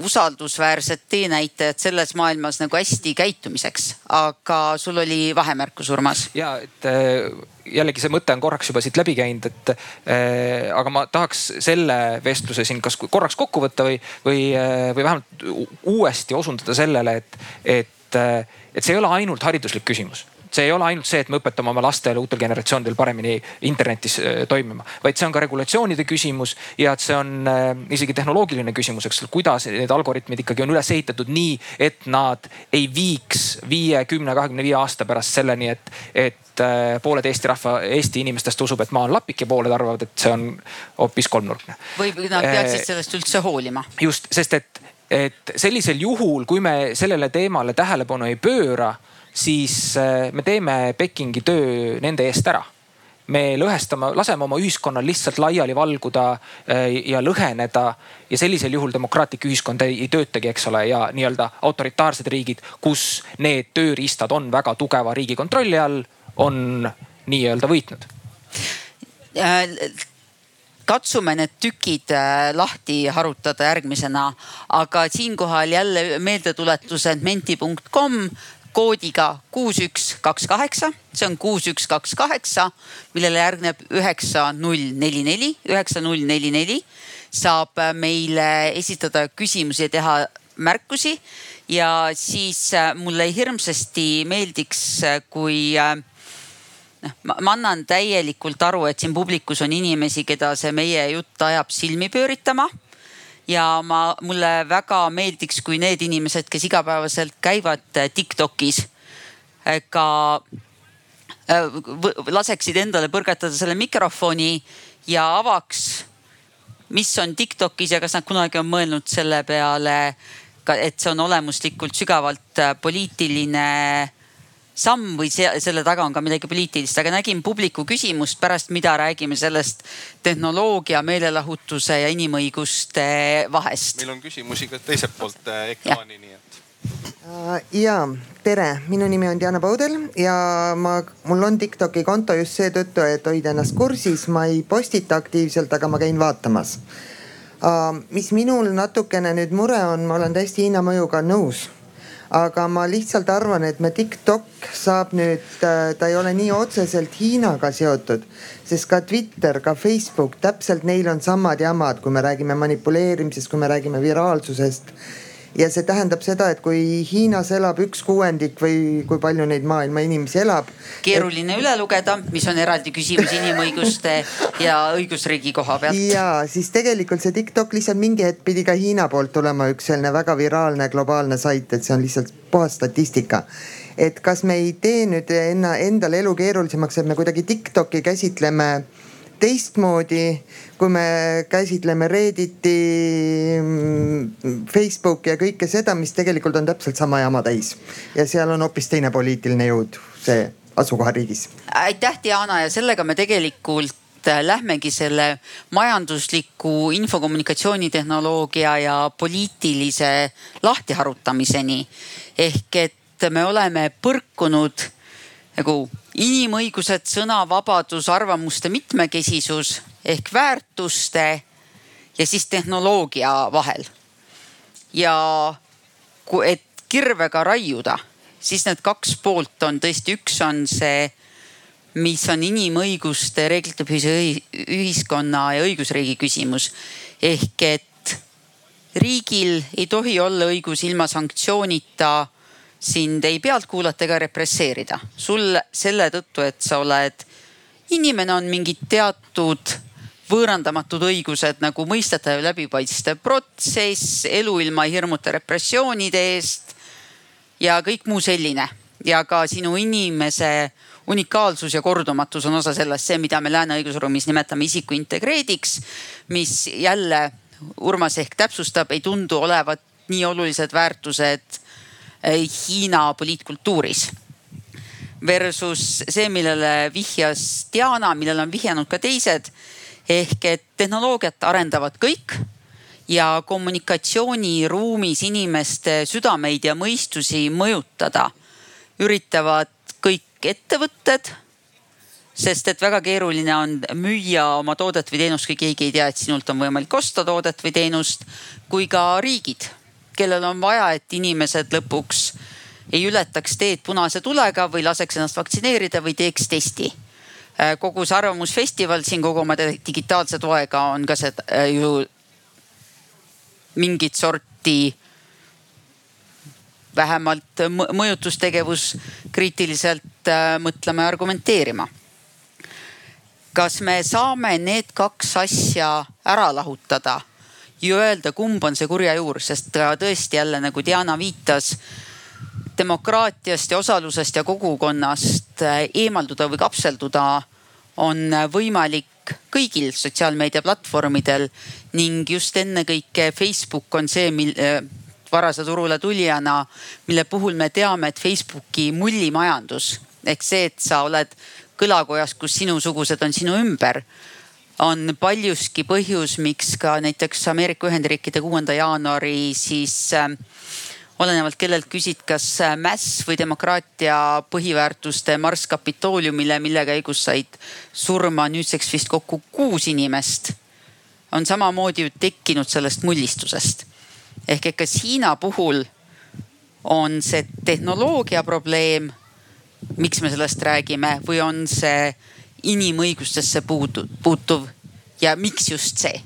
usaldusväärsed teenäitajad selles maailmas nagu hästi käitumiseks. aga sul oli vahemärkus, Urmas. ja, et äh, jällegi see mõte on korraks juba siit läbi käinud, et äh, aga ma tahaks selle vestluse siin kas korraks kokku võtta või, või, äh, või vähemalt uuesti osundada sellele, et, et, et see ei ole ainult hariduslik küsimus see ei ole ainult see, et me õpetame oma lastele, uutel generatsioonidel paremini internetis äh, toimima, vaid see on ka regulatsioonide küsimus ja et see on äh, isegi tehnoloogiline küsimus, eks, kuidas need algoritmid ikkagi on üles ehitatud nii, et nad ei viiks viie, kümne, kahekümne viie aasta pärast selleni, et, et äh, pooled Eesti rahva, Eesti inimestest usub, et maa on lapik ja pooled arvavad, et see on hoopis kolmnurkne. või nad peaksid sellest üldse hoolima. just, sest et, et sellisel juhul, kui me sellele teemale tähelepanu ei pööra siis äh, me teeme Pekingi töö nende eest ära. Me lõhestame, laseme oma ühiskonnal lihtsalt laiali valguda äh, ja lõheneda ja sellisel juhul demokraatlik ühiskond ei, ei töötagi, eks ole, ja nii-öelda autoritaarsed riigid, kus need tööriistad on väga tugeva riigi kontrolli all, on nii-öelda võitnud. Katsume need tükid lahti harutada järgmisena, aga siinkohal jälle meeldetuletus, et menti.com koodiga kuus, üks, kaks, kaheksa, see on kuus, üks, kaks, kaheksa, millele järgneb üheksa, null, neli, neli, üheksa, null, neli, neli saab meile esitada küsimusi ja teha märkusi. ja siis äh, mulle hirmsasti meeldiks, äh, kui äh, noh, ma annan täielikult aru, et siin publikus on inimesi, keda see meie jutt ajab silmi pööritama ja ma, mulle väga meeldiks, kui need inimesed, kes igapäevaselt käivad äh, Tiktokis äh, ka äh, laseksid endale põrgatada selle mikrofoni ja avaks, mis on Tiktokis ja kas nad kunagi on mõelnud selle peale, et see on olemuslikult sügavalt poliitiline samm või see, selle taga on ka midagi poliitilist, aga nägin publiku küsimust, pärast mida räägime sellest tehnoloogia, meelelahutuse ja inimõiguste vahest. meil on küsimusi ka teiselt poolt äh, ekraani, nii et. Äh, ja tere, minu nimi on Diana Paudel ja ma, mul on Tiktoki konto just seetõttu, et hoida ennast kursis, ma ei postita aktiivselt, aga ma käin vaatamas. Äh, mis minul natukene nüüd mure on, ma olen täiesti Hiina mõjuga nõus aga ma lihtsalt arvan, et me TikTok saab nüüd, äh, ta ei ole nii otseselt Hiinaga seotud, sest ka Twitter, ka Facebook, täpselt neil on samad jamad, kui me räägime manipuleerimisest, kui me räägime viraalsusest. Ja see tähendab seda, et kui Hiinas elab üks kuuendik või kui palju neid maailma inimesi elab. keeruline et... üle lugeda, mis on eraldi küsimus inimõiguste ja õigusriigi koha pealt. ja siis tegelikult see TikTok lihtsalt mingi hetk pidi ka Hiina poolt tulema üks selline väga viraalne globaalne sait, et see on lihtsalt puhas statistika et kas me ei tee nüüd enna, endale elu keerulisemaks, et me kuidagi TikTok'i käsitleme teistmoodi, kui me käsitleme Redditi, mm, Facebooki ja kõike seda, mis tegelikult on täpselt sama jama täis. ja seal on hoopis teine poliitiline jõud, see asukohariigis. aitäh, Diana ja sellega me tegelikult äh, lähmegi selle majandusliku infokommunikatsioonitehnoloogia ja poliitilise lahtiharutamiseni. ehk et me oleme põrkunud nagu inimõigused, sõnavabadus, arvamuste mitmekesisus ehk väärtuste ja siis tehnoloogia vahel. ja et kirvega raiuda, siis need kaks poolt on tõesti, üks on see, mis on inimõiguste, reeglitepõhise ühiskonna ja õigusriigi küsimus. ehk et riigil ei tohi olla õigus ilma sanktsioonita sind ei pealt kuulata ega represseerida. sul selle tõttu, et sa oled, inimene on mingid teatud võõrandamatud õigused nagu mõistetav läbipaistev protsess, elu ilma hirmuta repressioonide eest ja kõik muu selline. ja ka sinu inimese unikaalsus ja kordumatus on osa sellest, see, mida me lääne õigusruumis nimetame isiku integreediks, mis jälle Urmas ehk täpsustab, ei tundu olevat nii olulised väärtused Äh, Hiina poliitkultuuris. Versus see, millele vihjas Diana, millele on vihjanud ka teised. Ehk et tehnoloogiat arendavad kõik ja kommunikatsiooniruumis inimeste südameid ja mõistusi mõjutada üritavad kõik ettevõtted sest et väga keeruline on müüa oma toodet või teenust, kui keegi ei tea, et sinult on võimalik osta toodet või teenust, kui ka riigid kellel on vaja, et inimesed lõpuks ei ületaks teed punase tulega või laseks ennast vaktsineerida või teeks testi. Äh, kogu see Arvamusfestival siin kogu oma digitaalse toega on ka see äh, ju mingit sorti vähemalt mõjutustegevus kriitiliselt äh, mõtlema ja argumenteerima. kas me saame need kaks asja ära lahutada ju öelda, kumb on see kurja juur, sest tõesti jälle nagu Diana viitas demokraatiast ja osalusest ja kogukonnast eh, eemalduda või kapselduda on võimalik kõigil sotsiaalmeediaplatvormidel ning just ennekõike Facebook on see, mil eh, varase turule tulijana, mille puhul me teame, et Facebooki mullimajandus ehk see, et sa oled kõlakojas, kus sinusugused on sinu ümber on paljuski põhjus, miks ka näiteks Ameerika Ühendriikide kuuenda jaanuari siis äh, olenevalt kellelt küsid, kas äh, mäss või demokraatia põhiväärtuste marss Kapitooliumile, mille käigus said surma nüüdseks vist kokku kuus inimest, on samamoodi ju tekkinud sellest mullistusest. ehk et kas Hiina puhul on see tehnoloogia probleem, miks me sellest räägime, või on see inimõigustesse puudu, puutuv ja miks just see?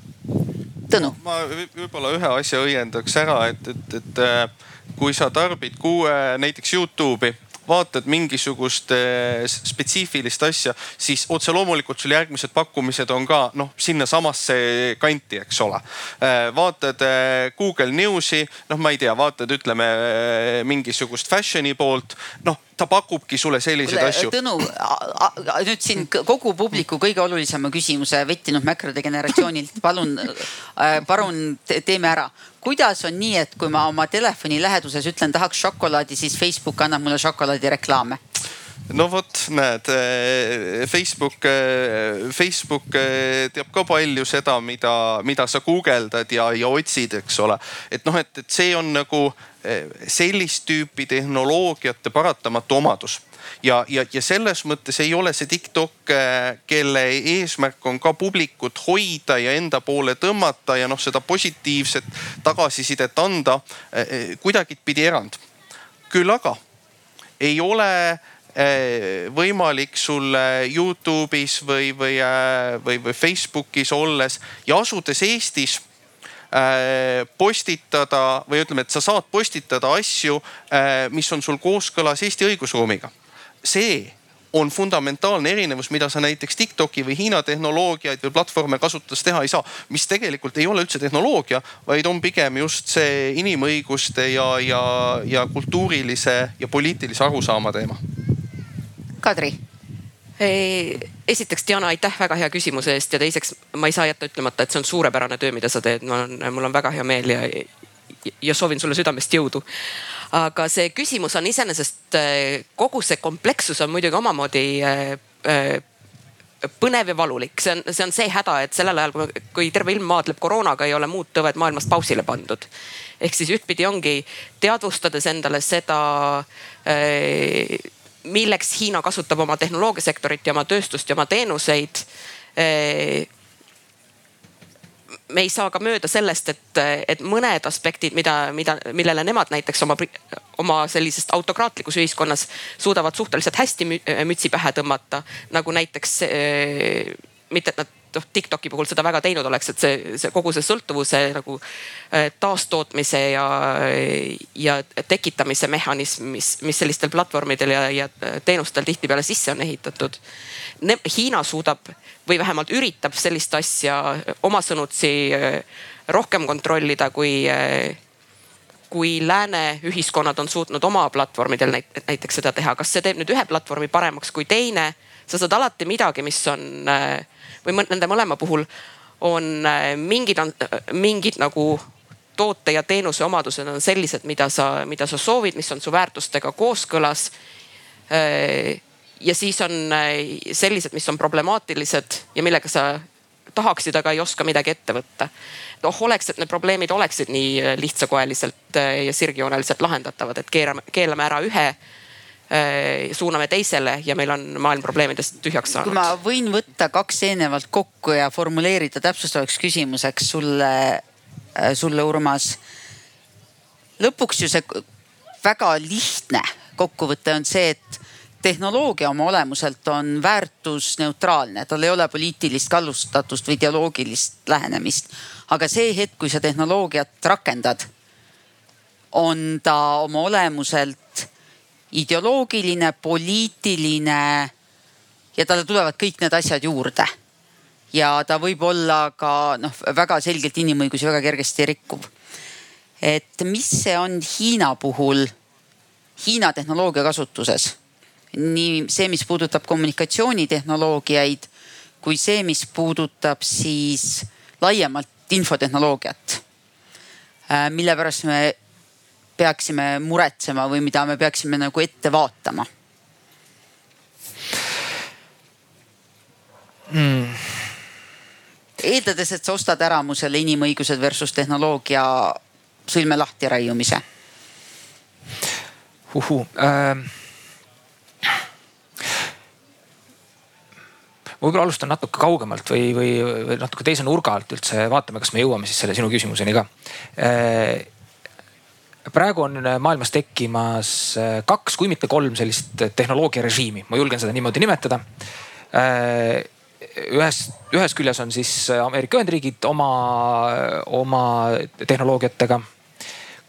Tõnu. ma võib-olla ühe asja õiendaks ära, et, et, et äh, kui sa tarbid kuue näiteks Youtube'i vaatad mingisugust eh, spetsiifilist asja, siis otse loomulikult sul järgmised pakkumised on ka noh, sinnasamasse kanti, eks ole. Eh, vaatad eh, Google News'i, noh, ma ei tea, vaatad, ütleme mingisugust fashion'i poolt, noh ta pakubki sulle selliseid asju. Tõnu, nüüd siin kogu publiku kõige olulisema küsimuse vettinud mäkrade generatsioonilt, palun, palun teeme ära kuidas on nii, et kui ma oma telefoni läheduses ütlen, tahaks šokolaadi, siis Facebook annab mulle šokolaadireklaame? no vot, näed eh, Facebook, eh, Facebook eh, teab ka palju seda, mida, mida sa guugeldad ja, ja otsid, eks ole. et noh, et, et see on nagu sellist tüüpi tehnoloogiate paratamatu omadus ja, ja, ja selles mõttes ei ole see TikTok, äh, kelle eesmärk on ka publikut hoida ja enda poole tõmmata ja noh, seda positiivset tagasisidet anda, äh, äh, kuidagipidi erand. küll aga ei ole võimalik sul Youtube'is või, või, või, või Facebook'is olles ja asudes Eestis postitada või ütleme, et sa saad postitada asju, mis on sul kooskõlas Eesti õigusruumiga. See on fundamentaalne erinevus, mida sa näiteks Tiktoki või Hiina tehnoloogiaid või platvorme kasutades teha ei saa. mis tegelikult ei ole üldse tehnoloogia, vaid on pigem just see inimõiguste ja, ja, ja kultuurilise ja poliitilise arusaama teema. Kadri esiteks Diana, aitäh väga hea küsimuse eest ja teiseks ma ei saa jätta ütlemata, et see on suurepärane töö, mida sa teed. mul on, mul on väga hea meel ja, ja soovin sulle südamest jõudu aga see küsimus on iseenesest, äh, kogu see komplekssus on muidugi omamoodi äh, äh, põnev ja valulik, see on, see on see häda, et sellel ajal, kui terve ilm maadleb koroonaga, ei ole muud tõved maailmas pausile pandud. ehk siis ühtpidi ongi teadvustades endale seda milleks Hiina kasutab oma tehnoloogiasektorit ja oma tööstust ja oma teenuseid me ei saa ka mööda sellest, et, et mõned aspektid, mida, mida, millele nemad näiteks oma, oma sellisest autokraatlikus ühiskonnas suudavad suhteliselt hästi mütsi pähe tõmmata. nagu näiteks mitte, et nad noh TikToki puhul seda väga teinud oleks, et see, see kogu see sõltuvuse nagu taastootmise ja, ja tekitamise mehhanism, mis, mis sellistel platvormidel ja, ja teenustel tihtipeale sisse on ehitatud. Hiina suudab või vähemalt üritab sellist asja oma sõnutsi äh, rohkem kontrollida, kui, äh, kui lääne ühiskonnad on suutnud oma platvormidel näiteks seda teha. kas see teeb nüüd ühe platvormi paremaks kui teine? sa saad alati midagi, mis on äh, või nende mõlema puhul on mingid, mingid nagu toote ja teenuse omadused on sellised, mida sa, mida sa soovid, mis on su väärtustega kooskõlas ja siis on äh, sellised, mis on problemaatilised ja millega sa tahaksid, aga ei oska midagi ette võtta. noh, oleks, et need probleemid oleksid nii äh, lihtsakoeliselt äh, ja sirgjooneliselt lahendatavad, et keerame, keelame ära ühe suuname teisele ja meil on maailm probleemidest tühjaks saanud. kui ma võin võtta kaks eelnevalt kokku ja formuleerida täpsustavaks küsimuseks sulle, sulle Urmas. lõpuks ju see väga lihtne kokkuvõte on see, et tehnoloogia oma olemuselt on väärtusneutraalne, tal ei ole poliitilist kallustatust või ideoloogilist lähenemist. aga see hetk, kui sa tehnoloogiat rakendad, on ta oma olemuselt ideoloogiline, poliitiline ja talle tulevad kõik need asjad juurde. ja ta võib olla ka noh, väga selgelt inimõigusi väga kergesti rikkuv. et mis see on Hiina puhul, Hiina tehnoloogia kasutuses nii see, mis puudutab kommunikatsioonitehnoloogiaid kui see, mis puudutab siis laiemalt infotehnoloogiat. Äh, mille pärast me peaksime muretsema või mida me peaksime nagu ette vaatama mm.? eeldades, et sa ostad ära mu selle inimõigused versus tehnoloogia sõlme lahti raiumise. Uhu, äh võib-olla alustan natuke kaugemalt või, või, või natuke teise nurga alt üldse, vaatame, kas me jõuame siis selle sinu küsimuseni ka. Äh, praegu on maailmas tekkimas äh, kaks, kui mitte kolm sellist tehnoloogiarežiimi, ma julgen seda niimoodi nimetada. Äh, ühes, ühes küljes on siis Ameerika Ühendriigid oma, oma tehnoloogiatega,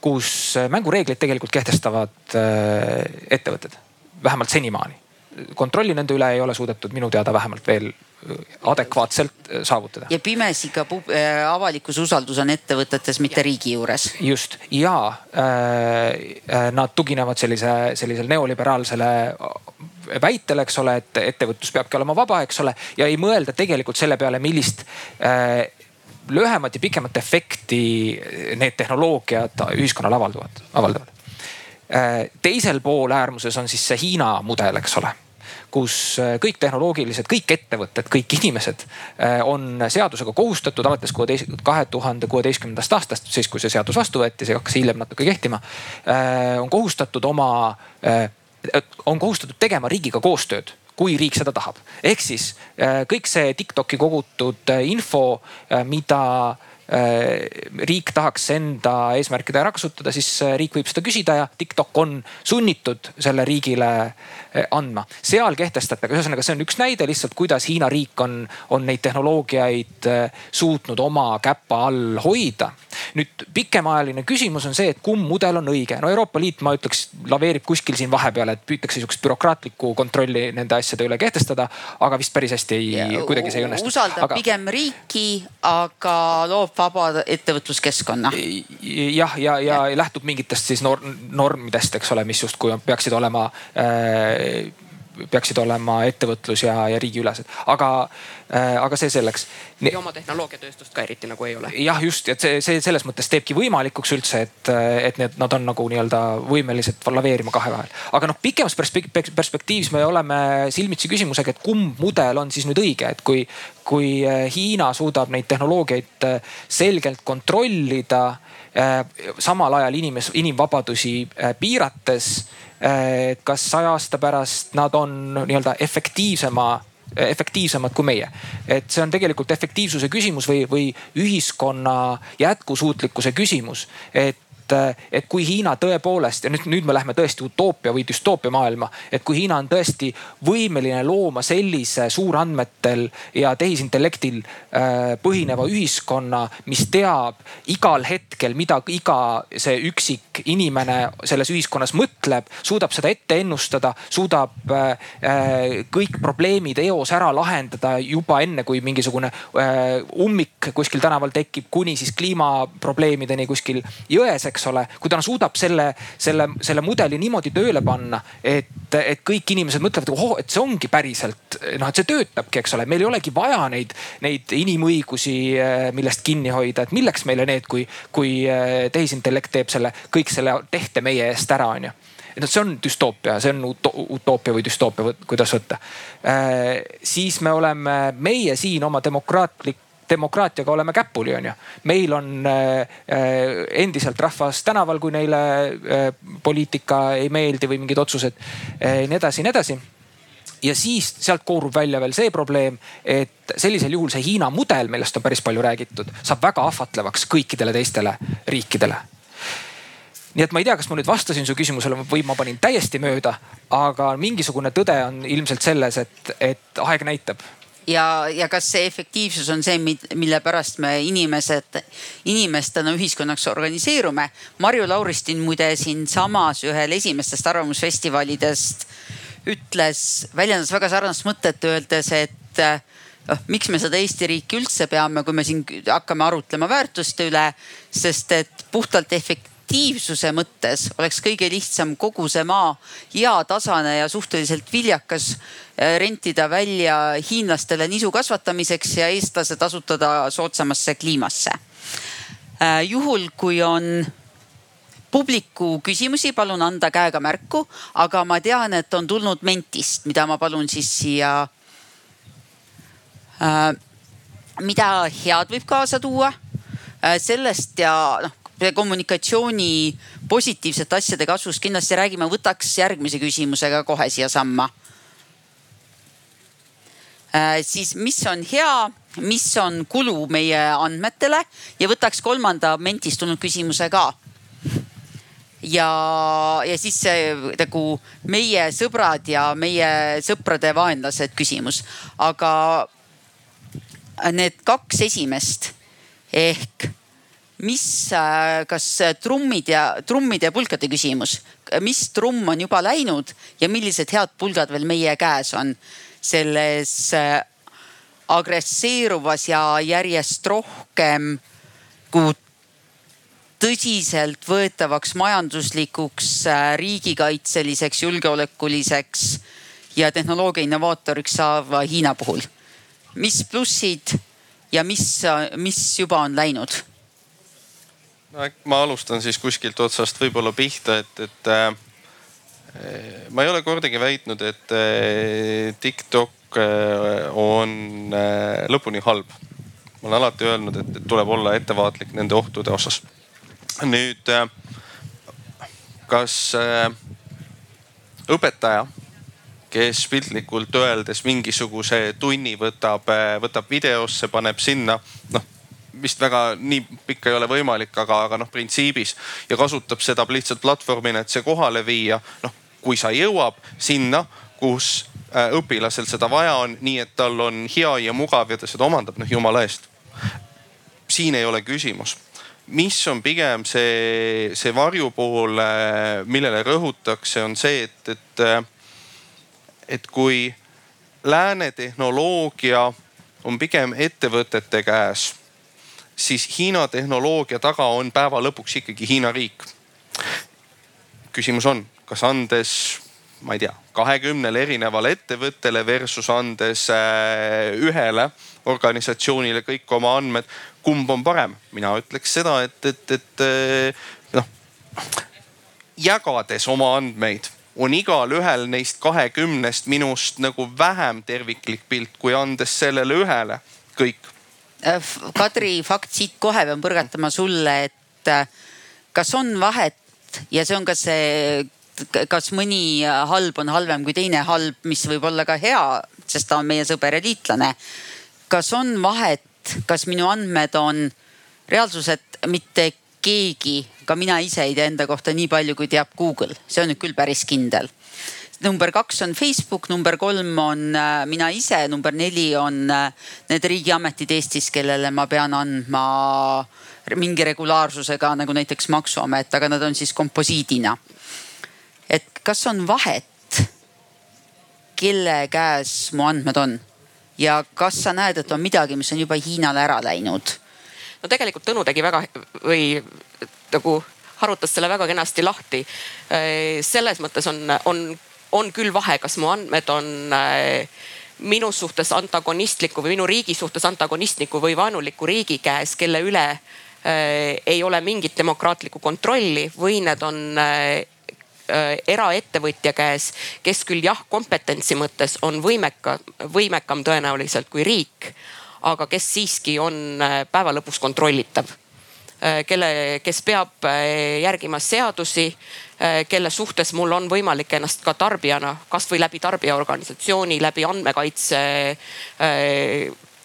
kus mängureegleid tegelikult kehtestavad ettevõtted, vähemalt senimaani kontrolli nende üle ei ole suudetud minu teada vähemalt veel äh, adekvaatselt äh, saavutada. ja pimesi ka äh, avalikkuse usaldus on ettevõtetes, mitte riigi juures. just ja äh, nad tuginevad sellise, sellisele neoliberaalsele väitele, eks ole, et ettevõtlus peabki olema vaba, eks ole, ja ei mõelda tegelikult selle peale, millist äh, lühemat ja pikemat efekti need tehnoloogiad ühiskonnale avalduvad, avaldavad Äh, teisel pool äärmuses on siis see Hiina mudel, eks ole kus äh, kõik tehnoloogilised, kõik ettevõtted, kõik inimesed äh, on seadusega kohustatud alates kahe tuhande kuueteistkümnendast aastast, siis kui see seadus vastu võeti, see hakkas hiljem natuke kehtima. on kohustatud oma, on kohustatud tegema riigiga koostööd kui riik seda tahab. ehk siis kõik see Tiktoki kogutud info, mida Äh, riik tahaks enda eesmärkide ära kasutada, siis äh, riik võib seda küsida ja TikTok on sunnitud selle riigile äh, andma. seal kehtestatakse, ühesõnaga see on üks näide lihtsalt, kuidas Hiina riik on, on neid tehnoloogiaid suutnud oma käpa all hoida. nüüd pikemaajaline küsimus on see, et kumb mudel on õige. no Euroopa Liit, ma ütleks, laveerib kuskil siin vahepeal, et püütakse sihukest bürokraatlikku kontrolli nende asjade üle kehtestada, aga vist päris hästi ei, kuidagi see ei õnnestu. usaldab aga... pigem riiki, aga loob vaba ettevõtluskeskkonna. jah, ja, ja, ja lähtub mingitest siis norm, normidest, eks ole, mis justkui peaksid olema äh, peaksid olema ettevõtlus ja, ja riigiülesed, aga äh,, aga see selleks. ja oma tehnoloogiatööstust ka eriti nagu ei ole. jah, just, et see, see selles mõttes teebki võimalikuks üldse, et, et need, nad on nagu nii-öelda võimelised laveerima kahe vahel. aga noh, pikemas perspektiivis me oleme silmitsi küsimusega, et kumb mudel on siis nüüd õige, et kui, kui äh, Hiina suudab neid tehnoloogiaid selgelt kontrollida samal ajal inimes, inimvabadusi piirates kas saja aasta pärast nad on nii-öelda efektiivsema efektiivsemad kui meie. et see on tegelikult efektiivsuse küsimus või, või ühiskonna jätkusuutlikkuse küsimus, et et, et kui Hiina tõepoolest ja nüüd, nüüd me läheme tõesti utoopia või düstoopia maailma, et kui Hiina on tõesti võimeline looma sellise suurandmetel ja tehisintellektil äh, põhineva ühiskonna, mis teab igal hetkel, mida iga see üksik inimene selles ühiskonnas mõtleb, suudab seda ette ennustada, suudab äh, äh kõik probleemid eos ära lahendada juba enne, kui mingisugune äh, ummik kuskil tänaval tekib, kuni siis kliimaprobleemideni kuskil jões, eks ole, kui ta suudab selle, selle, selle mudeli niimoodi tööle panna, et, et kõik inimesed mõtlevad, ohoo, et see ongi päriselt noh, et see töötabki, eks ole, meil ei olegi vaja neid, neid inimõigusi, millest kinni hoida, et milleks meile need, kui, kui eh, tehisintellekt teeb selle, kõik selle tehte meie eest ära, onju et noh, see on düstoopia, see on utoopia või düstoopia, kuidas võtta. Eh, siis me oleme meie siin oma demokraatlik demokraatiaga oleme käpuli, onju. meil on äh, äh, endiselt rahvas tänaval, kui neile äh, poliitika ei meeldi või mingid otsused äh,, nii edasi, nii edasi ja siis sealt koorub välja veel see probleem, et sellisel juhul see Hiina mudel, millest on päris palju räägitud, saab väga ahvatlevaks kõikidele teistele riikidele. Nii et ma ei tea, kas ma nüüd vastasin su küsimusele või ma panin täiesti mööda, aga mingisugune tõde on ilmselt selles, et, et aeg näitab ja, ja kas see efektiivsus on see, mille pärast me inimesed, inimestena ühiskonnaks organiseerume. Marju Lauristin muide siinsamas ühel esimestest arvamusfestivalidest ütles, väljendas väga sarnast mõtet, öeldes, et noh, miks me seda Eesti riiki üldse peame, kui me siin hakkame arutlema väärtuste üle, sest et puhtalt efekt-, efektiivsuse mõttes oleks kõige lihtsam kogu see maa heatasane ja suhteliselt viljakas äh, rentida välja hiinlastele nisu kasvatamiseks ja eestlased asutada soodsamasse kliimasse. Äh, juhul, kui on publiku küsimusi, palun anda käega märku, aga ma tean, et on tulnud Mentist, mida ma palun siis siia. Äh, mida head võib kaasa tuua sellest ja noh, kommunikatsiooni positiivsete asjade kasvust kindlasti räägime, võtaks järgmise küsimusega kohe siiasamma äh,. siis, mis on hea, mis on kulu meie andmetele ja võtaks kolmanda mentist tulnud küsimuse ka ja, ja siis see nagu meie sõbrad ja meie sõprade vaenlased küsimus. aga need kaks esimest ehk mis, äh, kas trummid ja, trummide ja pulkade küsimus, mis trumm on juba läinud ja millised head pulgad veel meie käes on selles äh, agresseeruvas ja järjest rohkem kui tõsiseltvõetavaks majanduslikuks, äh, riigikaitseliseks, julgeolekuliseks ja tehnoloogia innovaatoriks saava Hiina puhul. mis plussid ja mis, mis juba on läinud no ma alustan siis kuskilt otsast võib-olla pihta, et, et äh, ma ei ole kordagi väitnud, et äh, TikTok äh, on äh, lõpuni halb. ma olen alati öelnud, et, tuleb olla ettevaatlik nende ohtude osas. nüüd äh, kas äh, õpetaja, kes piltlikult öeldes mingisuguse tunni võtab, äh, võtab videosse, paneb sinna, noh vist väga nii pikka ei ole võimalik, aga, aga noh, printsiibis ja kasutab seda lihtsalt platvormina, et see kohale viia. noh, kui sa jõuab sinna, kus äh, õpilasel seda vaja on, nii et tal on hea ja mugav ja ta seda omandab, noh jumala eest. siin ei ole küsimus mis on pigem see, see varjupool, millele rõhutakse, on see, et, et, et kui lääne tehnoloogia on pigem ettevõtete käes, siis Hiina tehnoloogia taga on päeva lõpuks ikkagi Hiina riik. küsimus on, kas andes ma ei tea, kahekümnele erinevale ettevõttele versus andes äh, ühele organisatsioonile kõik oma andmed. kumb on parem? mina ütleks seda, et, et, et äh, noh, jagades oma andmeid on igalühel neist kahekümnest minust nagu vähem terviklik pilt, kui andes sellele ühele kõik. Äh, Kadri, fakt siit kohe pean põrgatama sulle, et kas on vahet ja see on ka see kas mõni halb on halvem kui teine halb, mis võib olla ka hea, sest ta on meie sõber ja liitlane. kas on vahet, kas minu andmed on reaalsuselt mitte keegi, ka mina ise ei tea enda kohta nii palju, kui teab Google, see on nüüd küll päris kindel number kaks on Facebook, number kolm on äh, mina ise, number neli on äh, need riigiametid Eestis, kellele ma pean andma mingi regulaarsusega nagu näiteks maksuamet, aga nad on siis komposiidina et kas on vahet, kelle käes mu andmed on ja kas sa näed, et on midagi, mis on juba Hiinale ära läinud? no tegelikult Tõnu tegi väga või nagu harutas selle väga kenasti lahti. Äh, selles mõttes on, on, on küll vahe, kas mu andmed on äh, minu suhtes antagonistliku või minu riigi suhtes antagonistliku või vaenuliku riigi käes, kelle üle äh, ei ole mingit demokraatlikku kontrolli või need on Äh, eraettevõtja käes, kes küll jah, kompetentsi mõttes on võimeka, võimekam tõenäoliselt kui riik, aga kes siiski on päeva lõpuks kontrollitav kelle, kes peab järgima seadusi, kelle suhtes mul on võimalik ennast ka tarbijana, kasvõi läbi tarbijaorganisatsiooni, läbi andmekaitse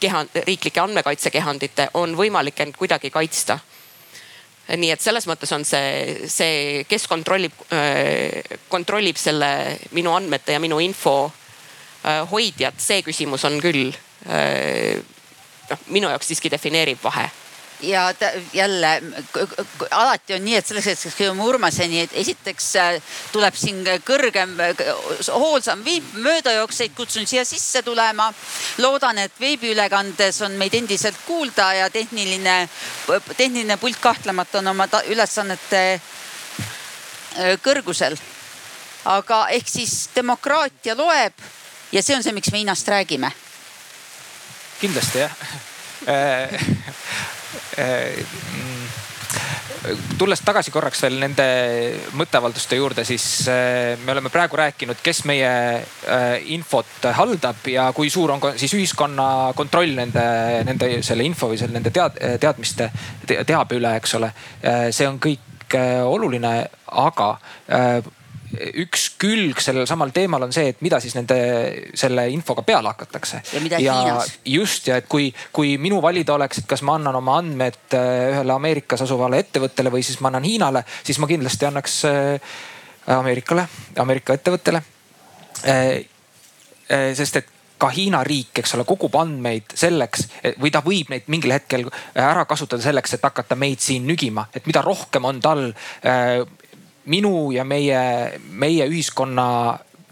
keha, riiklike andmekaitsekehandite on võimalik end kuidagi kaitsta. Nii et selles mõttes on see, see, kes kontrollib, äh, kontrollib selle minu andmete ja minu info äh, hoidjat, see küsimus on küll äh, noh, minu jaoks siiski defineerib vahe ja ta, jälle alati on nii, et selles hetkes, kui jõuame Urmaseni, et esiteks äh, tuleb siin kõrgem, hoolsam viip, möödajooksjaid kutsun siia sisse tulema. loodan, et veebiülekandes on meid endiselt kuulda ja tehniline, tehniline pult kahtlemata on oma ülesannete äh, kõrgusel. aga ehk siis demokraatia loeb ja see on see, miks me Hiinast räägime. kindlasti jah tulles tagasi korraks veel nende mõtteavalduste juurde, siis äh, me oleme praegu rääkinud, kes meie äh, infot haldab ja kui suur on siis ühiskonna kontroll nende, nende selle info või selle nende tead, teadmiste, teabe üle, eks ole. see on kõik oluline, aga üks külg sellel samal teemal on see, et mida siis nende selle infoga peale hakatakse. ja mida ja Hiinas. just ja et kui, kui minu valida oleks, et kas ma annan oma andmed äh, ühele Ameerikas asuvale ettevõttele või siis ma annan Hiinale, siis ma kindlasti annaks äh, Ameerikale, Ameerika ettevõttele. Äh, sest et ka Hiina riik, eks ole, kogub andmeid selleks või ta võib neid mingil hetkel ära kasutada selleks, et hakata meid siin nügima, et mida rohkem on tal minu ja meie, meie ühiskonna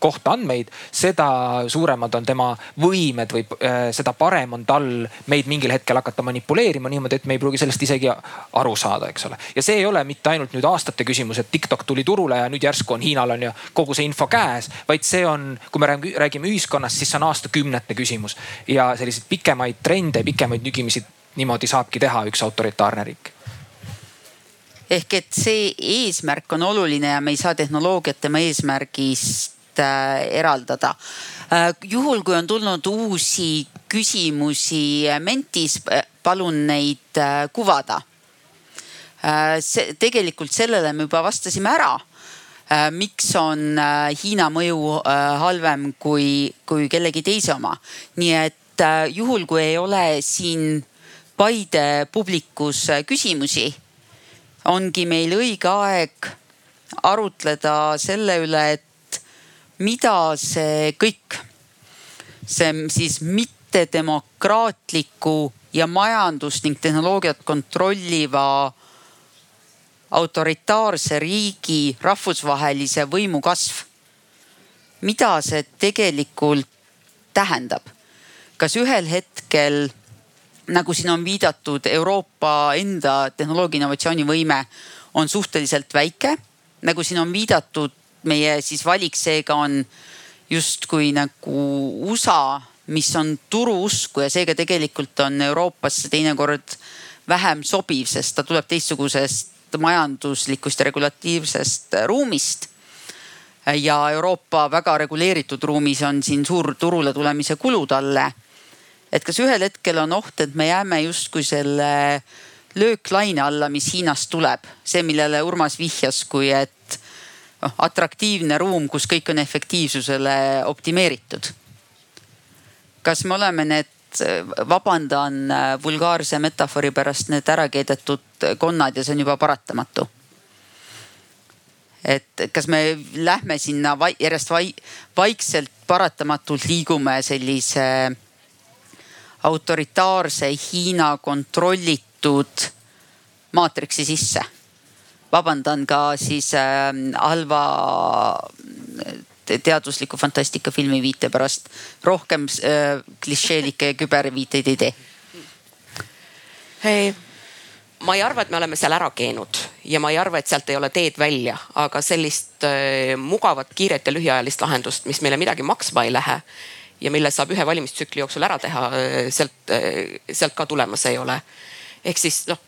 kohta andmeid, seda suuremad on tema võimed või äh, seda parem on tal meid mingil hetkel hakata manipuleerima niimoodi, et me ei pruugi sellest isegi aru saada, eks ole. ja see ei ole mitte ainult nüüd aastate küsimus, et TikTok tuli turule ja nüüd järsku on Hiinal on ju kogu see info käes, vaid see on, kui me räägime ühiskonnast, siis see on aastakümnete küsimus ja selliseid pikemaid trende, pikemaid nügimisi niimoodi saabki teha üks autoritaarne riik ehk et see eesmärk on oluline ja me ei saa tehnoloogiat tema eesmärgist äh, eraldada. Äh, juhul, kui on tulnud uusi küsimusi Mentis, palun neid äh, kuvada. see tegelikult sellele me juba vastasime ära miks on Hiina mõju halvem kui, kui kellegi teise oma. nii et juhul, kui ei ole siin Paide publikus küsimusi, ongi meil õige aeg arutleda selle üle, et mida see kõik, see siis mittedemokraatliku ja majandust ning tehnoloogiat kontrolliva autoritaarse riigi rahvusvahelise võimu kasv. mida see tegelikult tähendab? kas ühel hetkel, nagu siin on viidatud, Euroopa enda tehnoloogia innovatsioonivõime on suhteliselt väike, nagu siin on viidatud, meie siis valik seega on justkui nagu USA mis on turuusku ja seega tegelikult on Euroopasse teinekord vähem sobiv, sest ta tuleb teistsugusest majanduslikust ja regulatiivsest ruumist. ja Euroopa väga reguleeritud ruumis on siin suur turule tulemise kulu talle. Et kas ühel hetkel on oht, et me jääme justkui selle lööklaine alla, mis Hiinast tuleb, see, millele Urmas vihjas, kui et noh atraktiivne ruum, kus kõik on efektiivsusele optimeeritud kas me oleme need, vabandan äh, vulgaarse metafoori pärast, need ära keedetud konnad ja see on juba paratamatu? et kas me lähme sinna vai, järjest vai, vaikselt paratamatult liigume sellise autoritaarse Hiina kontrollitud maatriksi sisse? vabandan ka siis äh, halva teadusliku fantastika filmi viite pärast rohkem äh, klišeelikke küberviiteid ei tee hey.? ma ei arva, et me oleme seal ära keenud ja ma ei arva, et sealt ei ole teed välja, aga sellist äh, mugavat, kiiret ja lühiajalist lahendust, mis meile midagi maksma ei lähe ja mille saab ühe valimistsükli jooksul ära teha, äh, sealt äh,, sealt ka tulemas ei ole. ehk siis noh,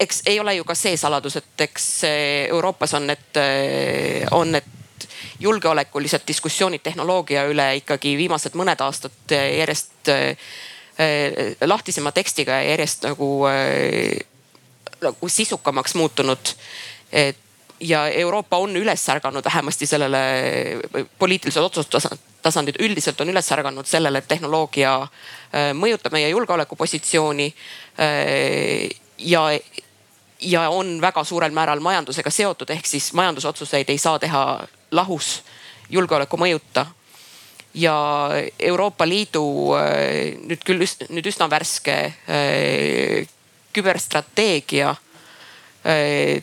eks ei ole ju ka see saladus, et eks äh, Euroopas on need, on need julgeolekulised diskussioonid tehnoloogia üle ikkagi viimased mõned aastad järjest lahtisema tekstiga ja järjest nagu, nagu sisukamaks muutunud. et ja Euroopa on üles ärganud vähemasti sellele, poliitilised otsustustasandid üldiselt on üles ärganud sellele, et tehnoloogia äh, mõjutab meie julgeolekupositsiooni. ja ja on väga suurel määral majandusega seotud, ehk siis majandusotsuseid ei saa teha lahus julgeoleku mõjuta. ja Euroopa Liidu äh, nüüd küll nüüd üsna värske äh, küberstrateegia äh,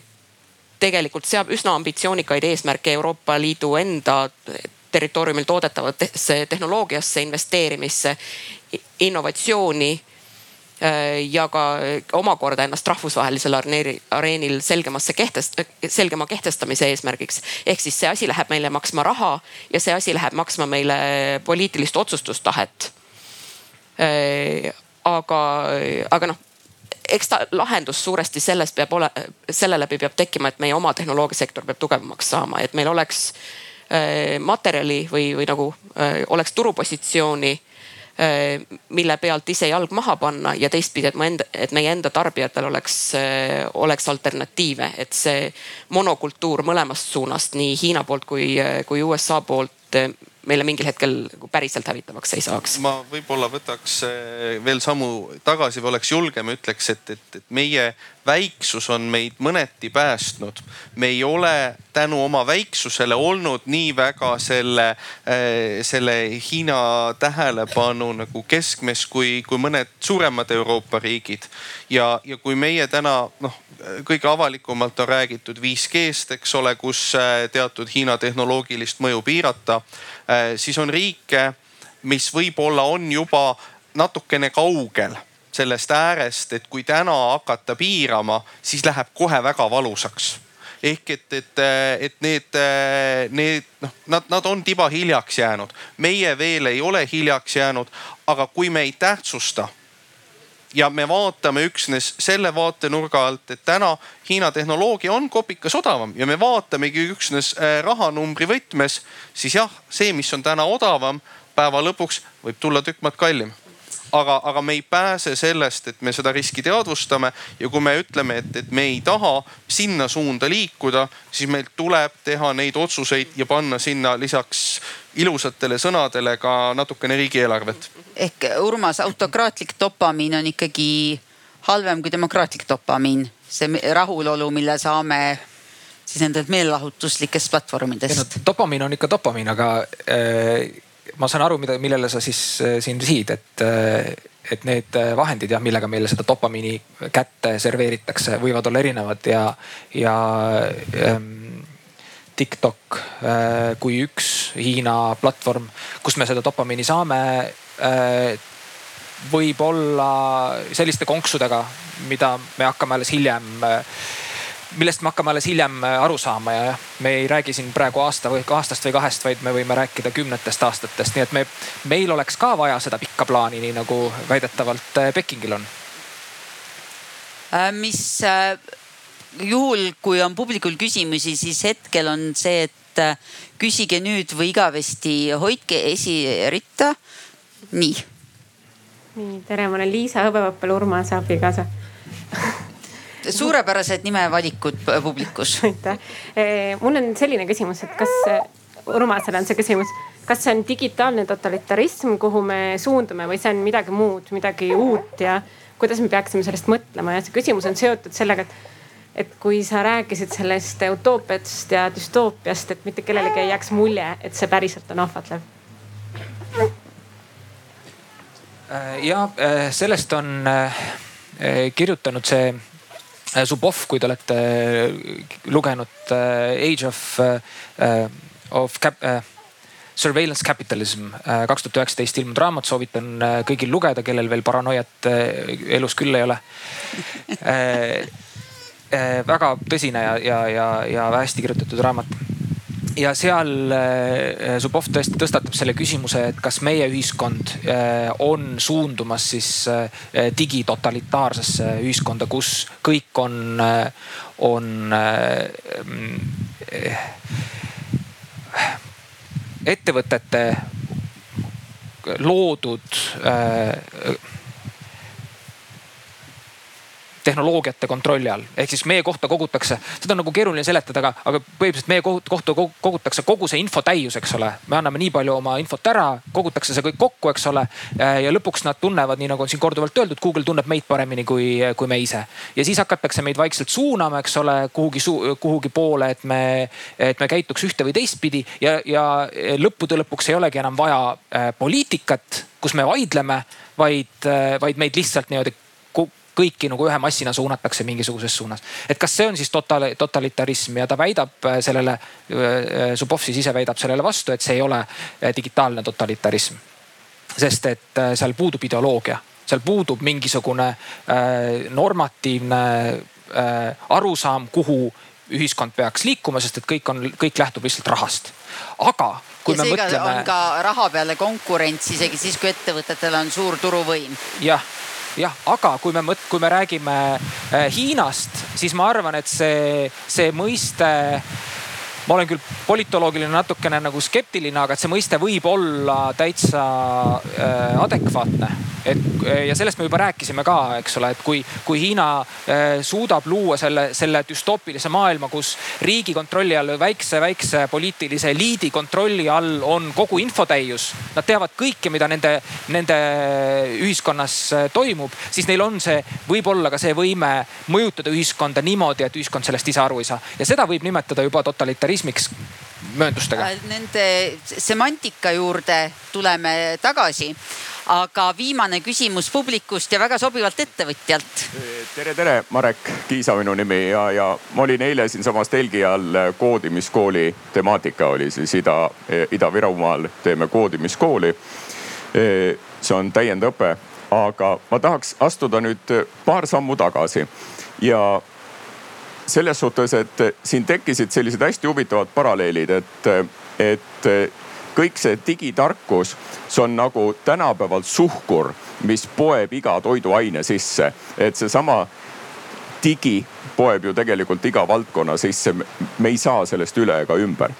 tegelikult seab üsna ambitsioonikaid eesmärke Euroopa Liidu enda territooriumil toodetavasse tehnoloogiasse investeerimisse, innovatsiooni Äh, ja ka omakorda ennast rahvusvahelisel areenil selgemasse kehtest-, selgema kehtestamise eesmärgiks. ehk siis see asi läheb meile maksma raha ja see asi läheb maksma meile poliitilist otsustustahet. Äh, aga, aga noh eks ta lahendus suuresti selles peab ole, selle läbi peab tekkima, et meie oma tehnoloogiasektor peab tugevamaks saama, et meil oleks äh, materjali või, või nagu oleks turupositsiooni Äh, mille pealt ise jalg maha panna ja teistpidi, et mu enda, et meie enda tarbijatel oleks, äh, oleks alternatiive, et see monokultuur mõlemast suunast, nii Hiina poolt kui, kui USA poolt meile mingil hetkel nagu päriselt hävitavaks ei saaks. ma võib-olla võtaks eh, veel sammu tagasi või oleks julgem, ütleks, et, et, et meie väiksus on meid mõneti päästnud. me ei ole tänu oma väiksusele olnud nii väga selle, eh, selle Hiina tähelepanu nagu keskmes kui, kui mõned suuremad Euroopa riigid. ja, ja kui meie täna noh, kõige avalikumalt on räägitud 5G-st, eks ole, kus eh, teatud Hiina tehnoloogilist mõju piirata Äh, siis on riike, mis võib-olla on juba natukene kaugel sellest äärest, et kui täna hakata piirama, siis läheb kohe väga valusaks ehk et, et, et need, need noh, nad, nad on tiba hiljaks jäänud. meie veel ei ole hiljaks jäänud, aga kui me ei tähtsusta ja me vaatame üksnes selle vaatenurga alt, et täna Hiina tehnoloogia on kopikas odavam ja me vaatamegi üksnes äh, rahanumbri võtmes, siis jah, see, mis on täna odavam, päeva lõpuks võib tulla tükk maad kallim aga, aga me ei pääse sellest, et me seda riski teadvustame ja kui me ütleme, et, et me ei taha sinna suunda liikuda, siis meil tuleb teha neid otsuseid ja panna sinna lisaks ilusatele sõnadele ka natukene riigieelarvet. ehk Urmas, autokraatlik dopamiin on ikkagi halvem kui demokraatlik dopamiin, see rahulolu, mille saame siis nendelt meelelahutuslikest platvormidest no,. dopamiin on ikka dopamiin, aga äh, ma saan aru, mida, millele sa siis äh, siin sihid, et äh, et need vahendid jah, millega meile seda dopamiini kätte serveeritakse, võivad olla erinevad ja, ja ähm, TikTok äh, kui üks Hiina platvorm, kust me seda dopamiini saame äh,, võib olla selliste konksudega, mida me hakkame alles hiljem äh, millest me hakkame alles hiljem äh, aru saama ja jah, me ei räägi siin praegu aasta või aastast või kahest, vaid me võime rääkida kümnetest aastatest, nii et me, meil oleks ka vaja seda pikka plaani, nii nagu väidetavalt äh, Pekingil on. Äh, mis juhul, kui on publikul küsimusi, siis hetkel on see, et küsige nüüd või igavesti hoidke esiritta. nii. nii, tere, ma olen Liisa Hõbepappel, Urmase abikaasa suurepärased nimevalikud publikus. aitäh. Eh, mul on selline küsimus, et kas, Urmasele on see küsimus, kas see on digitaalne totalitarism, kuhu me suundume või see on midagi muud, midagi uut ja kuidas me peaksime sellest mõtlema ja see küsimus on seotud sellega, et et kui sa rääkisid sellest utoopiast ja düstoopiast, et mitte kellelegi ei jääks mulje, et see päriselt on ahvatlev. Äh, ja äh, sellest on äh, kirjutanud see Zubov, äh, kui te olete äh, lugenud äh, Age of, of cap, Surveillance Capitalism kaks tuhat üheksateist ilmunud raamat, soovitan kõigil lugeda, kellel veel paranoiat elus küll ei ole. Väga tõsine ja, ja, ja, ja hästi kirjutatud raamat ja seal äh, Zubov tõesti tõstatab selle küsimuse, et kas meie ühiskond äh, on suundumas siis äh, digitotalitaarsesse ühiskonda, kus kõik on, on ettevõtete loodud tehnoloogiate kontrolli all. ehk siis meie kohta kogutakse, seda on nagu keeruline seletada, aga, aga põhimõtteliselt meie kohta kogutakse kogu see info täius, eks ole. me anname nii palju oma infot ära, kogutakse see kõik kokku, eks ole. ja lõpuks nad tunnevad, nii nagu on siin korduvalt öeldud, Google tunneb meid paremini kui, kui me ise. ja siis hakatakse meid vaikselt suunama, eks ole, kuhugi, kuhugi poole, et me, et me käituks ühte või teistpidi ja, ja lõppude lõpuks ei olegi enam vaja äh, poliitikat, kus me vaidleme, vaid, äh, vaid meid lihtsalt niimoodi kõiki nagu ühe massina suunatakse mingisuguses suunas. et kas see on siis total, totalitarism ja ta väidab äh, sellele, äh, Zubov siis ise väidab sellele vastu, et see ei ole äh, digitaalne totalitarism. sest et seal puudub ideoloogia, seal puudub mingisugune äh, normatiivne äh, arusaam, kuhu ühiskond peaks liikuma, sest et kõik on, kõik lähtub lihtsalt rahast. aga kui ja me mõtleme. on ka raha peale konkurents isegi siis, kui ettevõtetel on suur turuvõim. jah jah, aga kui me kui me räägime äh, Hiinast, siis ma arvan, et see, see mõiste ma olen küll politoloogiline natukene nagu skeptiline, aga et see mõiste võib olla täitsa äh, adekvaatne. et ja sellest me juba rääkisime ka, eks ole, et kui, kui Hiina äh, suudab luua selle, selle düstoopilise maailma, kus riigi kontrolli all, väikse, väikse poliitilise eliidi kontrolli all on kogu infotäius. Nad teavad kõike, mida nende, nende ühiskonnas äh, toimub, siis neil on see, võib-olla ka see võime mõjutada ühiskonda niimoodi, et ühiskond sellest ise aru ei saa ja seda võib nimetada juba totalitarismiks turismiks mööndustega? Äh, nende semantika juurde tuleme tagasi aga viimane küsimus publikust ja väga sobivalt ettevõtjalt. tere, tere, Marek Kiisa minu nimi ja, ja ma olin eile siinsamas telgi all koodimiskooli temaatika oli siis Ida, Ida-Virumaal teeme koodimiskooli. see on täiendõpe, aga ma tahaks astuda nüüd paar sammu tagasi ja selles suhtes, et siin tekkisid sellised hästi huvitavad paralleelid, et, et kõik see digitarkus, see on nagu tänapäeval suhkur, mis poeb iga toiduaine sisse. et seesama digi poeb ju tegelikult iga valdkonna sisse. me ei saa sellest üle ega ümber.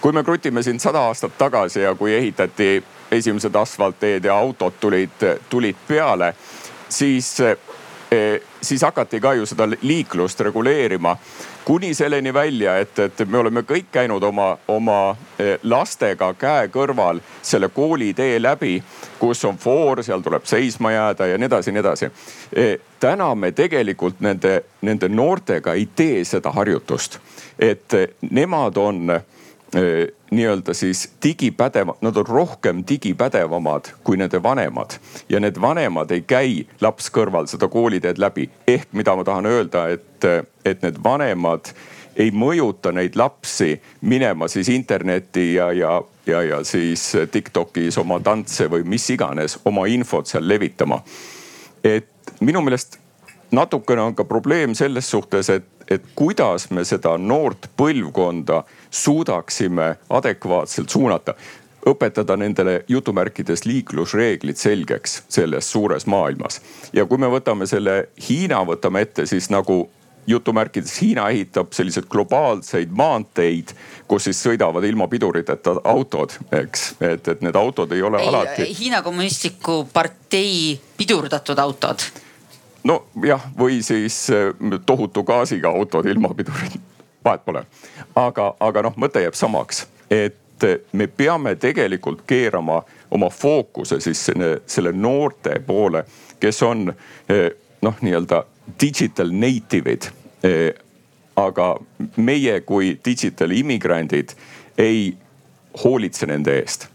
kui me krutime siin sada aastat tagasi ja kui ehitati esimesed asfaltteed ja autod tulid, tulid peale, siis siis hakati ka ju seda liiklust reguleerima kuni selleni välja, et, et me oleme kõik käinud oma, oma lastega käe kõrval selle koolitee läbi, kus on foor, seal tuleb seisma jääda ja nii edasi ja nii edasi. täna me tegelikult nende, nende noortega ei tee seda harjutust, et nemad on nii-öelda siis digipädevad, nad on rohkem digipädevamad kui nende vanemad. ja need vanemad ei käi laps kõrval seda kooliteed läbi. ehk mida ma tahan öelda, et, et need vanemad ei mõjuta neid lapsi minema siis internetti ja, ja, ja, ja siis Tiktokis oma tantse või mis iganes oma infot seal levitama. et minu meelest natukene on ka probleem selles suhtes, et, et kuidas me seda noort põlvkonda suudaksime adekvaatselt suunata õpetada nendele jutumärkides liiklusreeglid selgeks selles suures maailmas. ja kui me võtame selle Hiina, võtame ette, siis nagu jutumärkides Hiina ehitab selliseid globaalseid maanteid, kus siis sõidavad ilma piduriteta autod, eks. et, et need autod ei ole ei, alati. Hiina kommunistliku partei pidurdatud autod. Nojah, või siis eh, tohutu gaasiga autod ilma pidurit vahet pole. aga, aga noh, mõte jääb samaks, et me peame tegelikult keerama oma fookuse siis selle, selle noorte poole, kes on eh, noh, nii-öelda digital native'id. Aga meie kui digital immigrandid ei hoolitse nende eest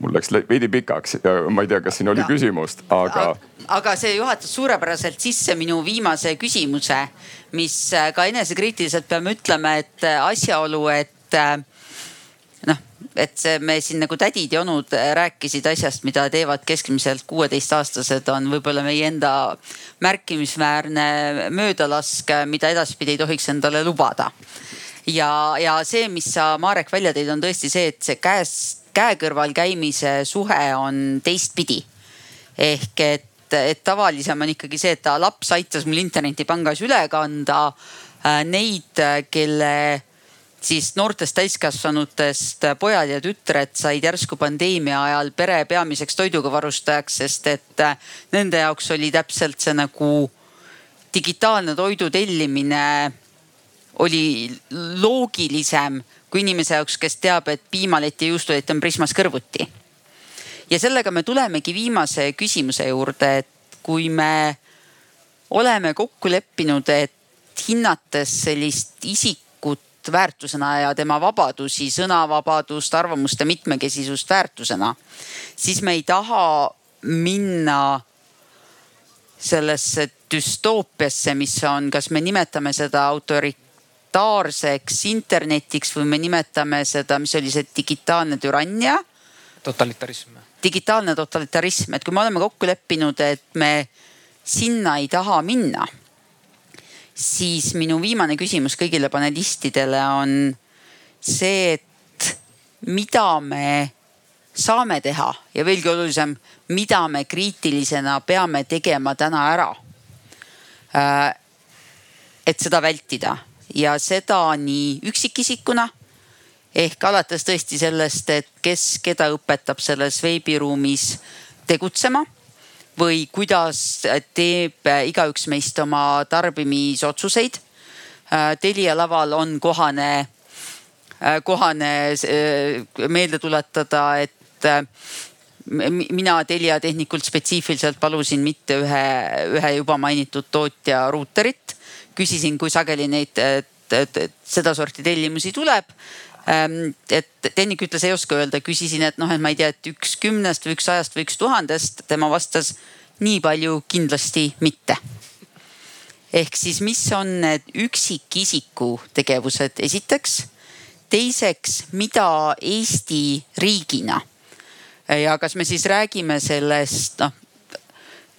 mul läks veidi pikaks ja ma ei tea, kas siin oli ja. küsimust, aga. aga see juhatas suurepäraselt sisse minu viimase küsimuse, mis äh, ka enesekriitiliselt peame ütlema, et äh, asjaolu, et äh, noh, et see, me siin nagu tädid ja onud rääkisid asjast, mida teevad keskmiselt kuueteistaastased, on võib-olla meie enda märkimisväärne möödalask, mida edaspidi ei tohiks endale lubada ja, ja see, mis sa, Marek, välja tõid, on tõesti see, et see käest käe kõrval käimise suhe on teistpidi. ehk et, et tavalisem on ikkagi see, et laps aitas mul internetipangas üle kanda äh, neid, kelle siis noortest täiskasvanutest pojad ja tütred said järsku pandeemia ajal pere peamiseks toiduga varustajaks, sest et äh, nende jaoks oli täpselt see nagu digitaalne toidu tellimine oli loogilisem kui inimese jaoks, kes teab, et piimalett ja juustulett on Prismas kõrvuti. ja sellega me tulemegi viimase küsimuse juurde, et kui me oleme kokku leppinud, et hinnates sellist isikut väärtusena ja tema vabadusi, sõnavabadust, arvamuste mitmekesisust väärtusena, siis me ei taha minna sellesse düstoopiasse, mis on, kas me nimetame seda autori-, totalitaarseks internetiks või me nimetame seda, mis oli see digitaalne türannia. totalitarism. digitaalne totalitarism, et kui me oleme kokku leppinud, et me sinna ei taha minna, siis minu viimane küsimus kõigile panelistidele on see, et mida me saame teha ja veelgi olulisem, mida me kriitilisena peame tegema täna ära. Äh, et seda vältida ja seda nii üksikisikuna ehk alates tõesti sellest, et kes keda õpetab selles veebiruumis tegutsema või kuidas teeb igaüks meist oma tarbimisotsuseid. Telia laval on kohane, kohane meelde tuletada, et mina Telia tehnikult spetsiifiliselt palusin mitte ühe, ühe juba mainitud tootja ruuterit küsisin, kui sageli neid sedasorti tellimusi tuleb ähm, et tehnik ütles, ei oska öelda, küsisin, et noh, et ma ei tea, et üks kümnest või üks sajast või üks tuhandest, tema vastas nii palju kindlasti mitte. ehk siis, mis on need üksikisiku tegevused, esiteks. teiseks, mida Eesti riigina ja kas me siis räägime sellest noh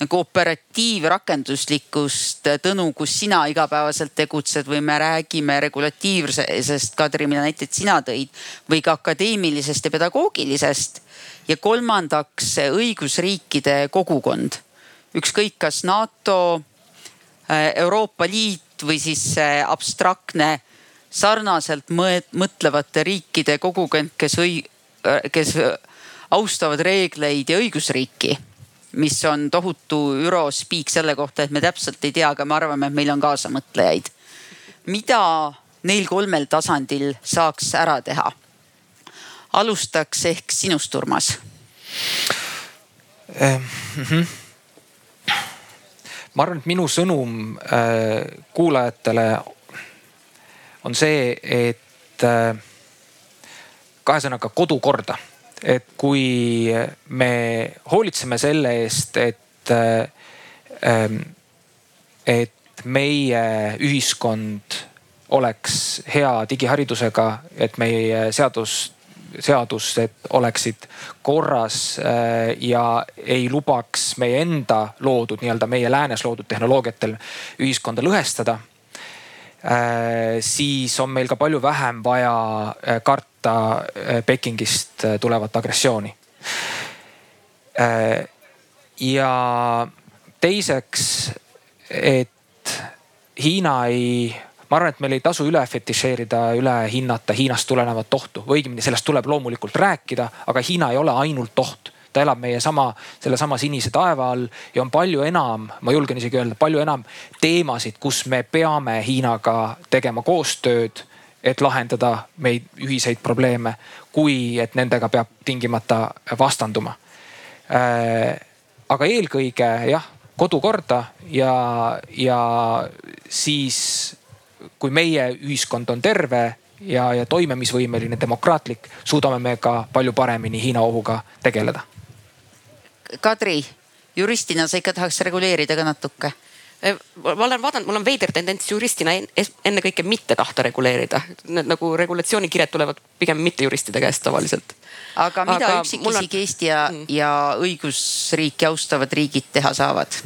nagu operatiivrakenduslikust, Tõnu, kus sina igapäevaselt tegutsed või me räägime regulatiivsest, Kadri, mida näiteid sina tõid või ka akadeemilisest ja pedagoogilisest. ja kolmandaks õigusriikide kogukond, ükskõik kas NATO, Euroopa Liit või siis see abstraktne sarnaselt mõtlevate riikide kogukond, kes kes austavad reegleid ja õigusriiki mis on tohutu ürospiik selle kohta, et me täpselt ei tea, aga me arvame, et meil on kaasamõtlejaid. mida neil kolmel tasandil saaks ära teha? alustaks ehk sinust, Urmas eh,. Mm -hmm. ma arvan, et minu sõnum äh, kuulajatele on see, et äh, kahe sõnaga kodukorda et kui me hoolitseme selle eest, et, ähm, et meie ühiskond oleks hea digiharidusega, et meie seadus, seadused oleksid korras äh, ja ei lubaks meie enda loodud, nii-öelda meie läänes loodud tehnoloogiatel ühiskonda lõhestada Äh, siis on meil ka palju vähem vaja äh, karta äh, Pekingist tulevat agressiooni. ja teiseks, et Hiina ei, ma arvan, et meil ei tasu üle fetišeerida, üle hinnata Hiinast tulenevat ohtu või õigemini sellest tuleb loomulikult rääkida, aga Hiina ei ole ainult oht ta elab meie sama, sellesama sinise taeva all ja on palju enam, ma julgen isegi öelda, palju enam teemasid, kus me peame Hiinaga tegema koostööd et lahendada meid ühiseid probleeme, kui et nendega peab tingimata vastanduma. Äh, aga eelkõige jah, kodukorda ja, ja siis kui meie ühiskond on terve ja, ja toimimisvõimeline, demokraatlik, suudame me ka palju paremini Hiina ohuga tegeleda Kadri, juristina sa ikka tahaks reguleerida ka natuke ma olen vaadanud, mul on veider tendents juristina ennekõike mitte tahta reguleerida. Need nagu regulatsioonikirjad tulevad pigem mittejuristide käest tavaliselt. aga mida aga üksikisik on... Eesti ja mm., ja õigusriiki austavad riigid teha saavad?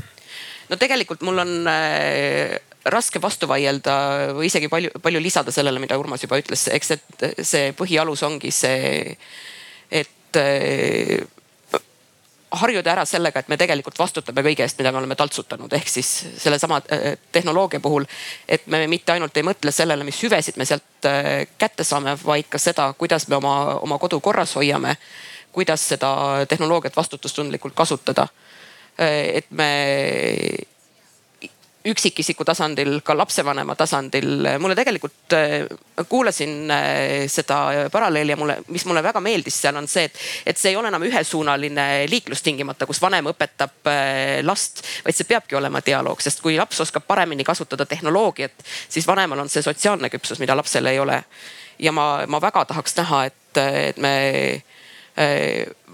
no tegelikult mul on äh, raske vastu vaielda või isegi palju, palju lisada sellele, mida Urmas juba ütles, eks et see põhialus ongi see, et äh, harjuda ära sellega, et me tegelikult vastutame kõige eest, mida me oleme taltsutanud, ehk siis sellesama äh, tehnoloogia puhul. et me mitte ainult ei mõtle sellele, mis hüvesid me sealt äh, kätte saame, vaid ka seda, kuidas me oma, oma kodu korras hoiame. kuidas seda tehnoloogiat vastutustundlikult kasutada. Äh, et me üksikisiku tasandil, ka lapsevanema tasandil. mulle tegelikult, äh, kuulasin äh, seda paralleeli ja mulle, mis mulle väga meeldis seal on see, et, et see ei ole enam ühesuunaline liiklus tingimata, kus vanem õpetab äh, last, vaid see peabki olema dialoog, sest kui laps oskab paremini kasutada tehnoloogiat, siis vanemal on see sotsiaalne küpsus, mida lapsel ei ole. ja ma, ma väga tahaks näha, et, et me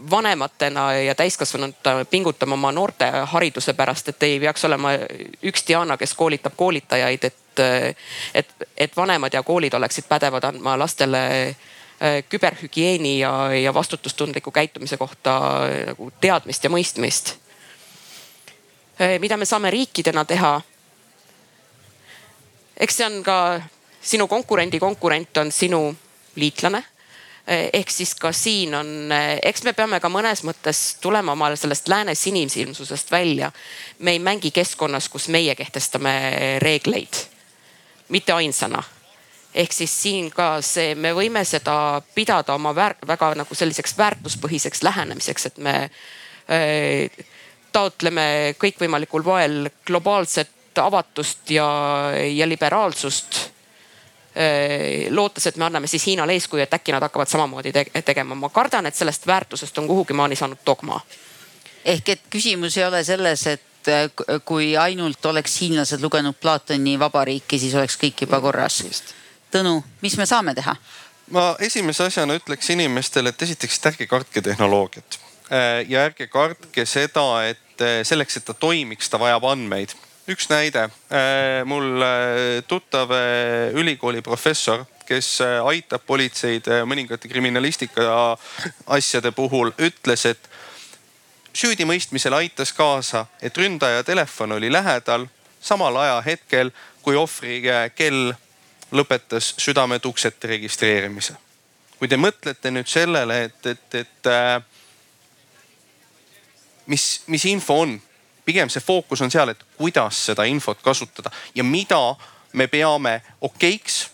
vanematena ja täiskasvanutena pingutama oma noorte hariduse pärast, et ei peaks olema üks Diana, kes koolitab koolitajaid, et, et, et vanemad ja koolid oleksid pädevad andma lastele äh, küberhügieeni ja, ja vastutustundliku käitumise kohta nagu teadmist ja mõistmist. Äh, mida me saame riikidena teha? eks see on ka sinu konkurendi konkurent on sinu liitlane ehk siis ka siin on, eh, eks me peame ka mõnes mõttes tulema omale sellest lääne sinisilmsusest välja. me ei mängi keskkonnas, kus meie kehtestame reegleid, mitte ainsana. Ehk siis siin ka see, me võime seda pidada oma väär, väga nagu selliseks väärtuspõhiseks lähenemiseks, et me äh, taotleme kõikvõimalikul moel globaalset avatust ja, ja liberaalsust lootes, et me anname siis Hiinale eeskuju, et äkki nad hakkavad samamoodi tegema. ma kardan, et sellest väärtusest on kuhugi maani saanud dogma. ehk et küsimus ei ole selles, et äh, kui ainult oleks hiinlased lugenud Platoni Vabariiki, siis oleks kõik juba korras. Tõnu, mis me saame teha? ma esimese asjana ütleks inimestele, et esiteks, et ärge kartke tehnoloogiat äh, ja ärge kartke seda, et selleks, et ta toimiks, ta vajab andmeid üks näide, äh, mul äh, tuttav äh, ülikooli professor, kes aitab politseid mõningate kriminalistika asjade puhul, ütles, et süüdimõistmisele aitas kaasa, et ründaja telefon oli lähedal samal ajahetkel, kui ohvri kell lõpetas südametuksete registreerimise. kui te mõtlete nüüd sellele, et, et, et mis, mis info on pigem see fookus on seal, et kuidas seda infot kasutada ja mida me peame okeiks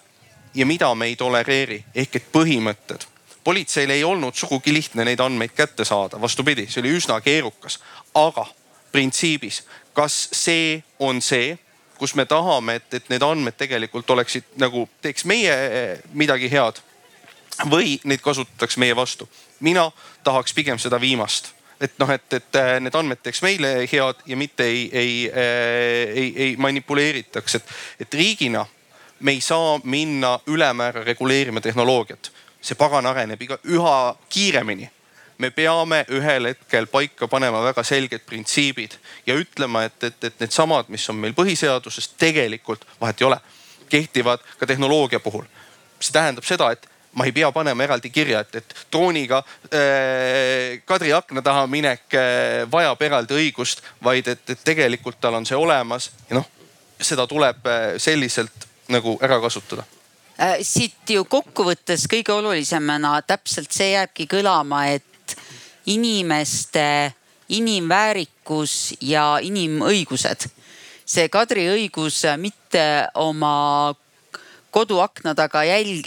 ja mida me ei tolereeri ehk et põhimõtted. politseil ei olnud sugugi lihtne neid andmeid kätte saada, vastupidi, see oli üsna keerukas. aga printsiibis, kas see on see, kus me tahame, et, et need andmed tegelikult oleksid nagu teeks meie eh, midagi head või neid kasutatakse meie vastu. mina tahaks pigem seda viimast et noh, et, et äh, need andmed teeks meile head ja mitte ei, ei, äh, ei, ei manipuleeritaks, et, et riigina me ei saa minna ülemäära reguleerima tehnoloogiat. see pagan areneb iga, üha kiiremini. me peame ühel hetkel paika panema väga selged printsiibid ja ütlema, et, et, et needsamad, mis on meil põhiseaduses, tegelikult vahet ei ole, kehtivad ka tehnoloogia puhul. see tähendab seda, et ma ei pea panema eraldi kirja, et, et drooniga äh, Kadri akna taha minek äh, vajab eraldi õigust, vaid et, et tegelikult tal on see olemas ja noh, seda tuleb äh, selliselt nagu ära kasutada äh,. siit ju kokkuvõttes kõige olulisemana täpselt see jääbki kõlama, et inimeste inimväärikus ja inimõigused. see Kadri õigus mitte oma koduakna taga jälg,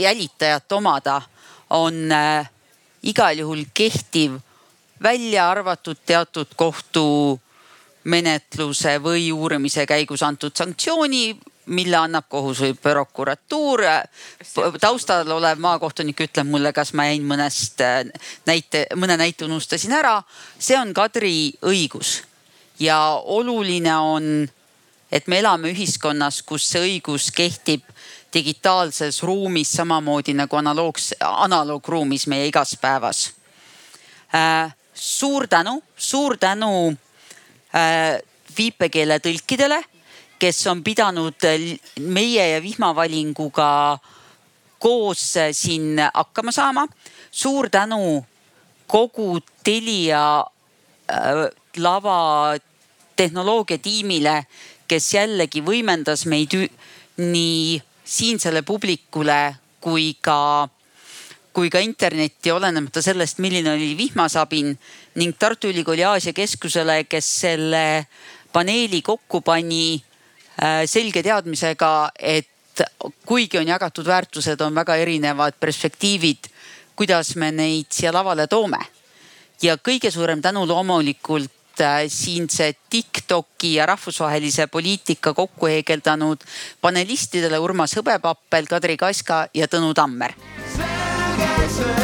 jälitajat omada on äh, igal juhul kehtiv, välja arvatud teatud kohtumenetluse või uurimise käigus antud sanktsiooni, mille annab kohus või prokuratuur. taustal olev maakohtunik ütleb mulle, kas ma jäin mõnest äh, näite, mõne näite unustasin ära. see on Kadri õigus ja oluline on et me elame ühiskonnas, kus see õigus kehtib digitaalses ruumis samamoodi nagu analoogs, analoogruumis meie igaspäevas äh,. suur tänu, suur tänu äh, viipekeeletõlkidele, kes on pidanud meie ja vihmavalinguga koos siin hakkama saama. suur tänu kogu Telia äh, lava tehnoloogiatiimile kes jällegi võimendas meid nii siinsele publikule kui ka, kui ka internetti, olenemata sellest, milline oli vihmasabin ning Tartu Ülikooli Aasia Keskusele, kes selle paneeli kokku pani äh, selge teadmisega, et kuigi on jagatud väärtused, on väga erinevad perspektiivid, kuidas me neid siia lavale toome. ja kõige suurem tänu loomulikult Äh, siinse Tiktoki ja rahvusvahelise poliitika kokku heegeldanud panelistidele Urmas Hõbepappel, Kadri Kaska ja Tõnu Tammer. selge see.